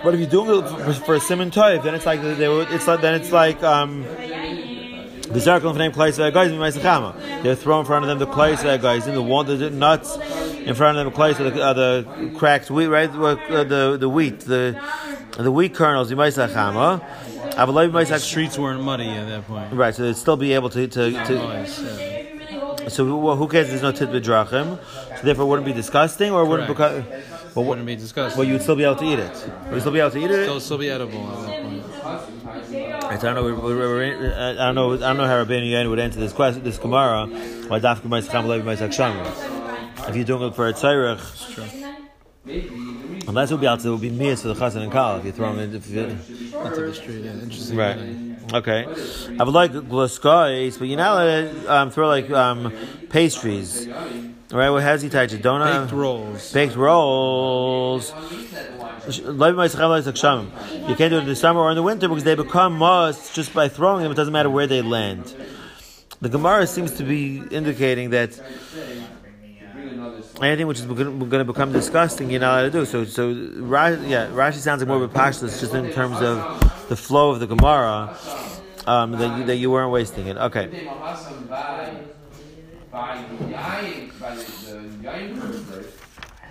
But if you're doing it for, for a simon toiv, then it's like they were, it's like then it's like um. The circle of name Klais guys They're throwing in front of them the Klais guys in the one the nuts in front of them Klais the, uh, the cracked wheat right uh, the the wheat the the wheat kernels Yimaisachama. the streets weren't muddy at that point. Right, so they'd still be able to. to, to Noise, yeah. so who, who cares? There's no tit drachim, so therefore it wouldn't be disgusting, or wouldn't become. Well, Wouldn't be disgusting. well, you'd still be able to eat it. You'd you still be able to eat it? Still, still be edible at that point. Right, so I don't know. we- we- we- we- I don't know. I don't know how Rabbeinu Yonah would answer this question, this Gemara. Why dafka ma'is cham levi ma'is? If you're doing it for a tzairich, unless it would be out, it would be mias for the chassan and kal. If you're throwing it, if you, Into the street, yeah. Interesting. Right. Okay. I would like glaskais, but allowed to um, throw like um, pastries. Right? What has he touched? Donut? Baked rolls. Baked rolls. You can't do it in the summer or in the winter because they become must just by throwing them. It doesn't matter where they land. The Gemara seems to be indicating that anything which is going to become disgusting, you're not allowed to do. So, so yeah, Rashi sounds like more of a pashtus just in terms of the flow of the Gemara. Um, that, you, that you weren't wasting it. Okay. Name of by by the yain by the, the yain first.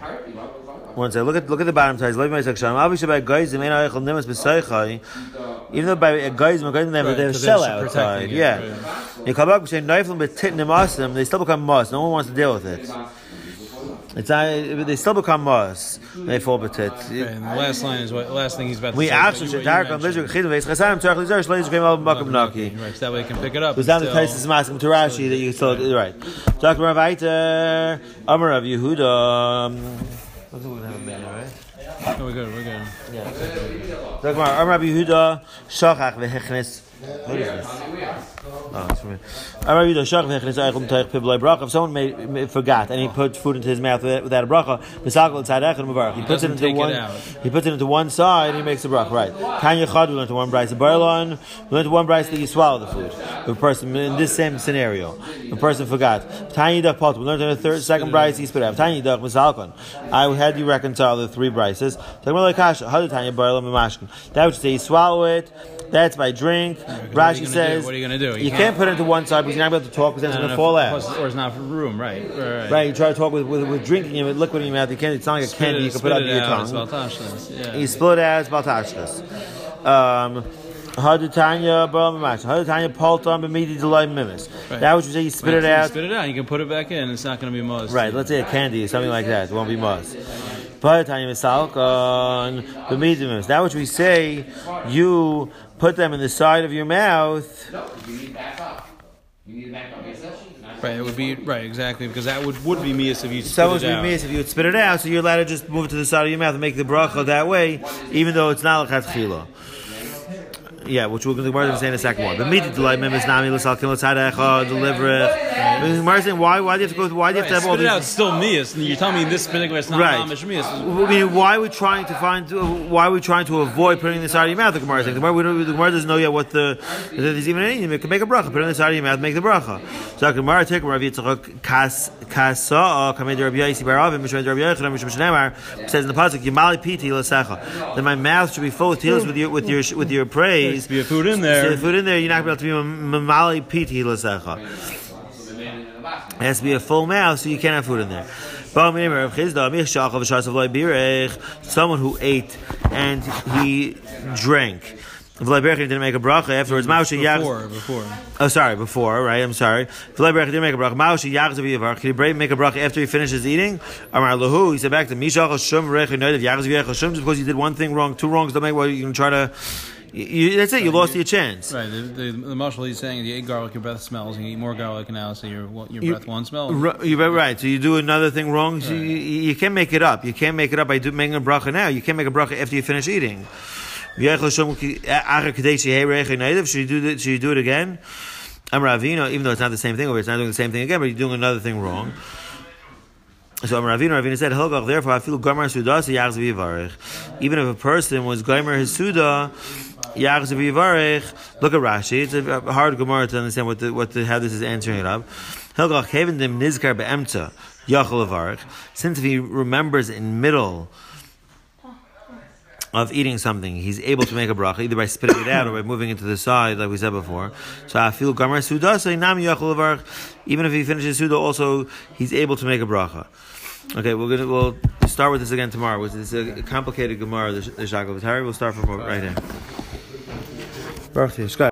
Hardly, why was? One second. Look at look at the bottom ties. Levi Meisak Sham. Obviously, by guys, the main ayachal nimas b'saychai. Even though by guys, my guys, they have Right, they have a 'cause shell they're outside. protecting it, Yeah. You come back saying knifing but tit nimasim. They still become mas. No one wants to deal with it. It's not, they still become mas. They fall betit. Okay, and the last line is what the last thing he's about to We say. actually should you- dark what on you Lizard mentioned. Chidin Veis Chasam Tzarech Lizar Shleiz Gem Al Makam Naki. Right, so that way you can pick it up. Because down the Still- Tais is masking to Rashi that you still right. Dr. Rav Eiter, Amar of Yehuda. Looks like we're gonna have a minute, right? Oh, we're good. We're good. Yeah. Dr. Amar Rabbi Yehuda, Shachach v'Hechnes. What is this? Oh, it's from. If someone made, forgot and he put food into his mouth without, a bracha. He puts it into one. He puts it into one side and he makes a bracha. Right. Tanya Chad we learned to one brayse. Barlon we learned to one brayse that you swallow the food. A person in this same scenario, a person forgot. Tanya Dach Pot. We learned in the third, second brayse he spit out. Tanya Dach Misalkon. I had you reconcile the three brayses. Tanya? That would say you swallow it. That's by drink. Rashi gonna do? says. What are you gonna do? You You, can't- can't put it into one side because you're not able to talk because then it's going to fall out. plus- Or it's not room, right? Right. right. Right, you try to talk with, with, with drinking in liquid in your mouth. You can't. It's not like a candy it- you can put it your out, it's tongue. Baltashlis, Yeah. You split it as baltashkas. Um, Hadutanya Brahmamash. Hadutanya Paltam Bemidi Delay Mimis. That would you say you spit it out. Spit it out. You can put it back in. It's not going to be most. Right, let's say a candy, something like that. It won't be must. Hadutanya Misalkon Bemidi Mimis. That which we say you put them in the side of your mouth. No, you need back up. You need to back up yourself. Right. It would be right exactly because that would would be mias if you spit So would it be out. miss if you would spit it out, so you're allowed to just move it to the side of your mouth and make the bracha that way, even though it's not like chila. Yeah, which we're going to say in a second one. But me to delay members nami l'sal kin l'sadecha uh, deliver it. Gemara saying why why do you have to go why do you have to have all it out. It's still. And you're telling me in this particular it's not Right. mamish. I mean, why are we trying to find? Uh, why are we trying to avoid putting this out of your mouth? The Gemara saying the Gemara, we don't, the Gemara doesn't know yet what the if there's even any. You can make a bracha, put it in the side of your mouth, make the bracha. So the Gemara take Rav Yitzchak kas kasa kamed Rabbi Yaisi Baravim Mishra Rabbi Yochanan Mishra Shnemar says in the pasuk Yimali Piti Lasecha that my mouth should be full of tears with your with your with your praise. Be a food in So there. the food in there, you're not going to be able to be Mamali Piti Lasecha. So the man in the basket. It has to be a full mouth, so you can't have food in there. Someone who ate and he drank. Vlaberich didn't make a bracha afterwards. Before, before. Oh, sorry, before, right? I'm sorry. Vlaberich didn't make a bracha. Mausha Yach Zaviyavar. Can he break- make a bracha after he finishes eating? Amar Lahu. He said back to Mishach Hashem Rech Yachz V'Yach Hashem. Just because you did one thing wrong, two wrongs, don't make what you can try to. You, that's it. You lost your chance. Right. The, the, the marshal he's saying you eat garlic, your breath smells. You eat more garlic now, so your your You- breath won't smell. You're right. So you do another thing wrong. So you, you you can't make it up. You can't make it up by do, making a bracha now. You can't make a bracha after you finish eating. Should you do that? Should you do it again? I'm Ravina, even though it's not the same thing, or it's not doing the same thing again, but you're doing another thing wrong. So I'm Ravina. Ravina said, "Hilgach." Therefore, I feel gomer suda so. Even if a person was gomer his suda, Look at Rashi. It's a hard gemara to understand what the, what the, how this is answering it up. Hilgach heven dem nizkar. Since if he remembers in middle of eating something, he's able to make a bracha either by spitting it out or by moving it to the side, like we said before. So. Even if he finishes suda, also he's able to make a bracha. Okay, we're gonna we'll start with this again tomorrow. Is a complicated gemara, the, the Shakal We'll start from right here. Baruch Yishkai.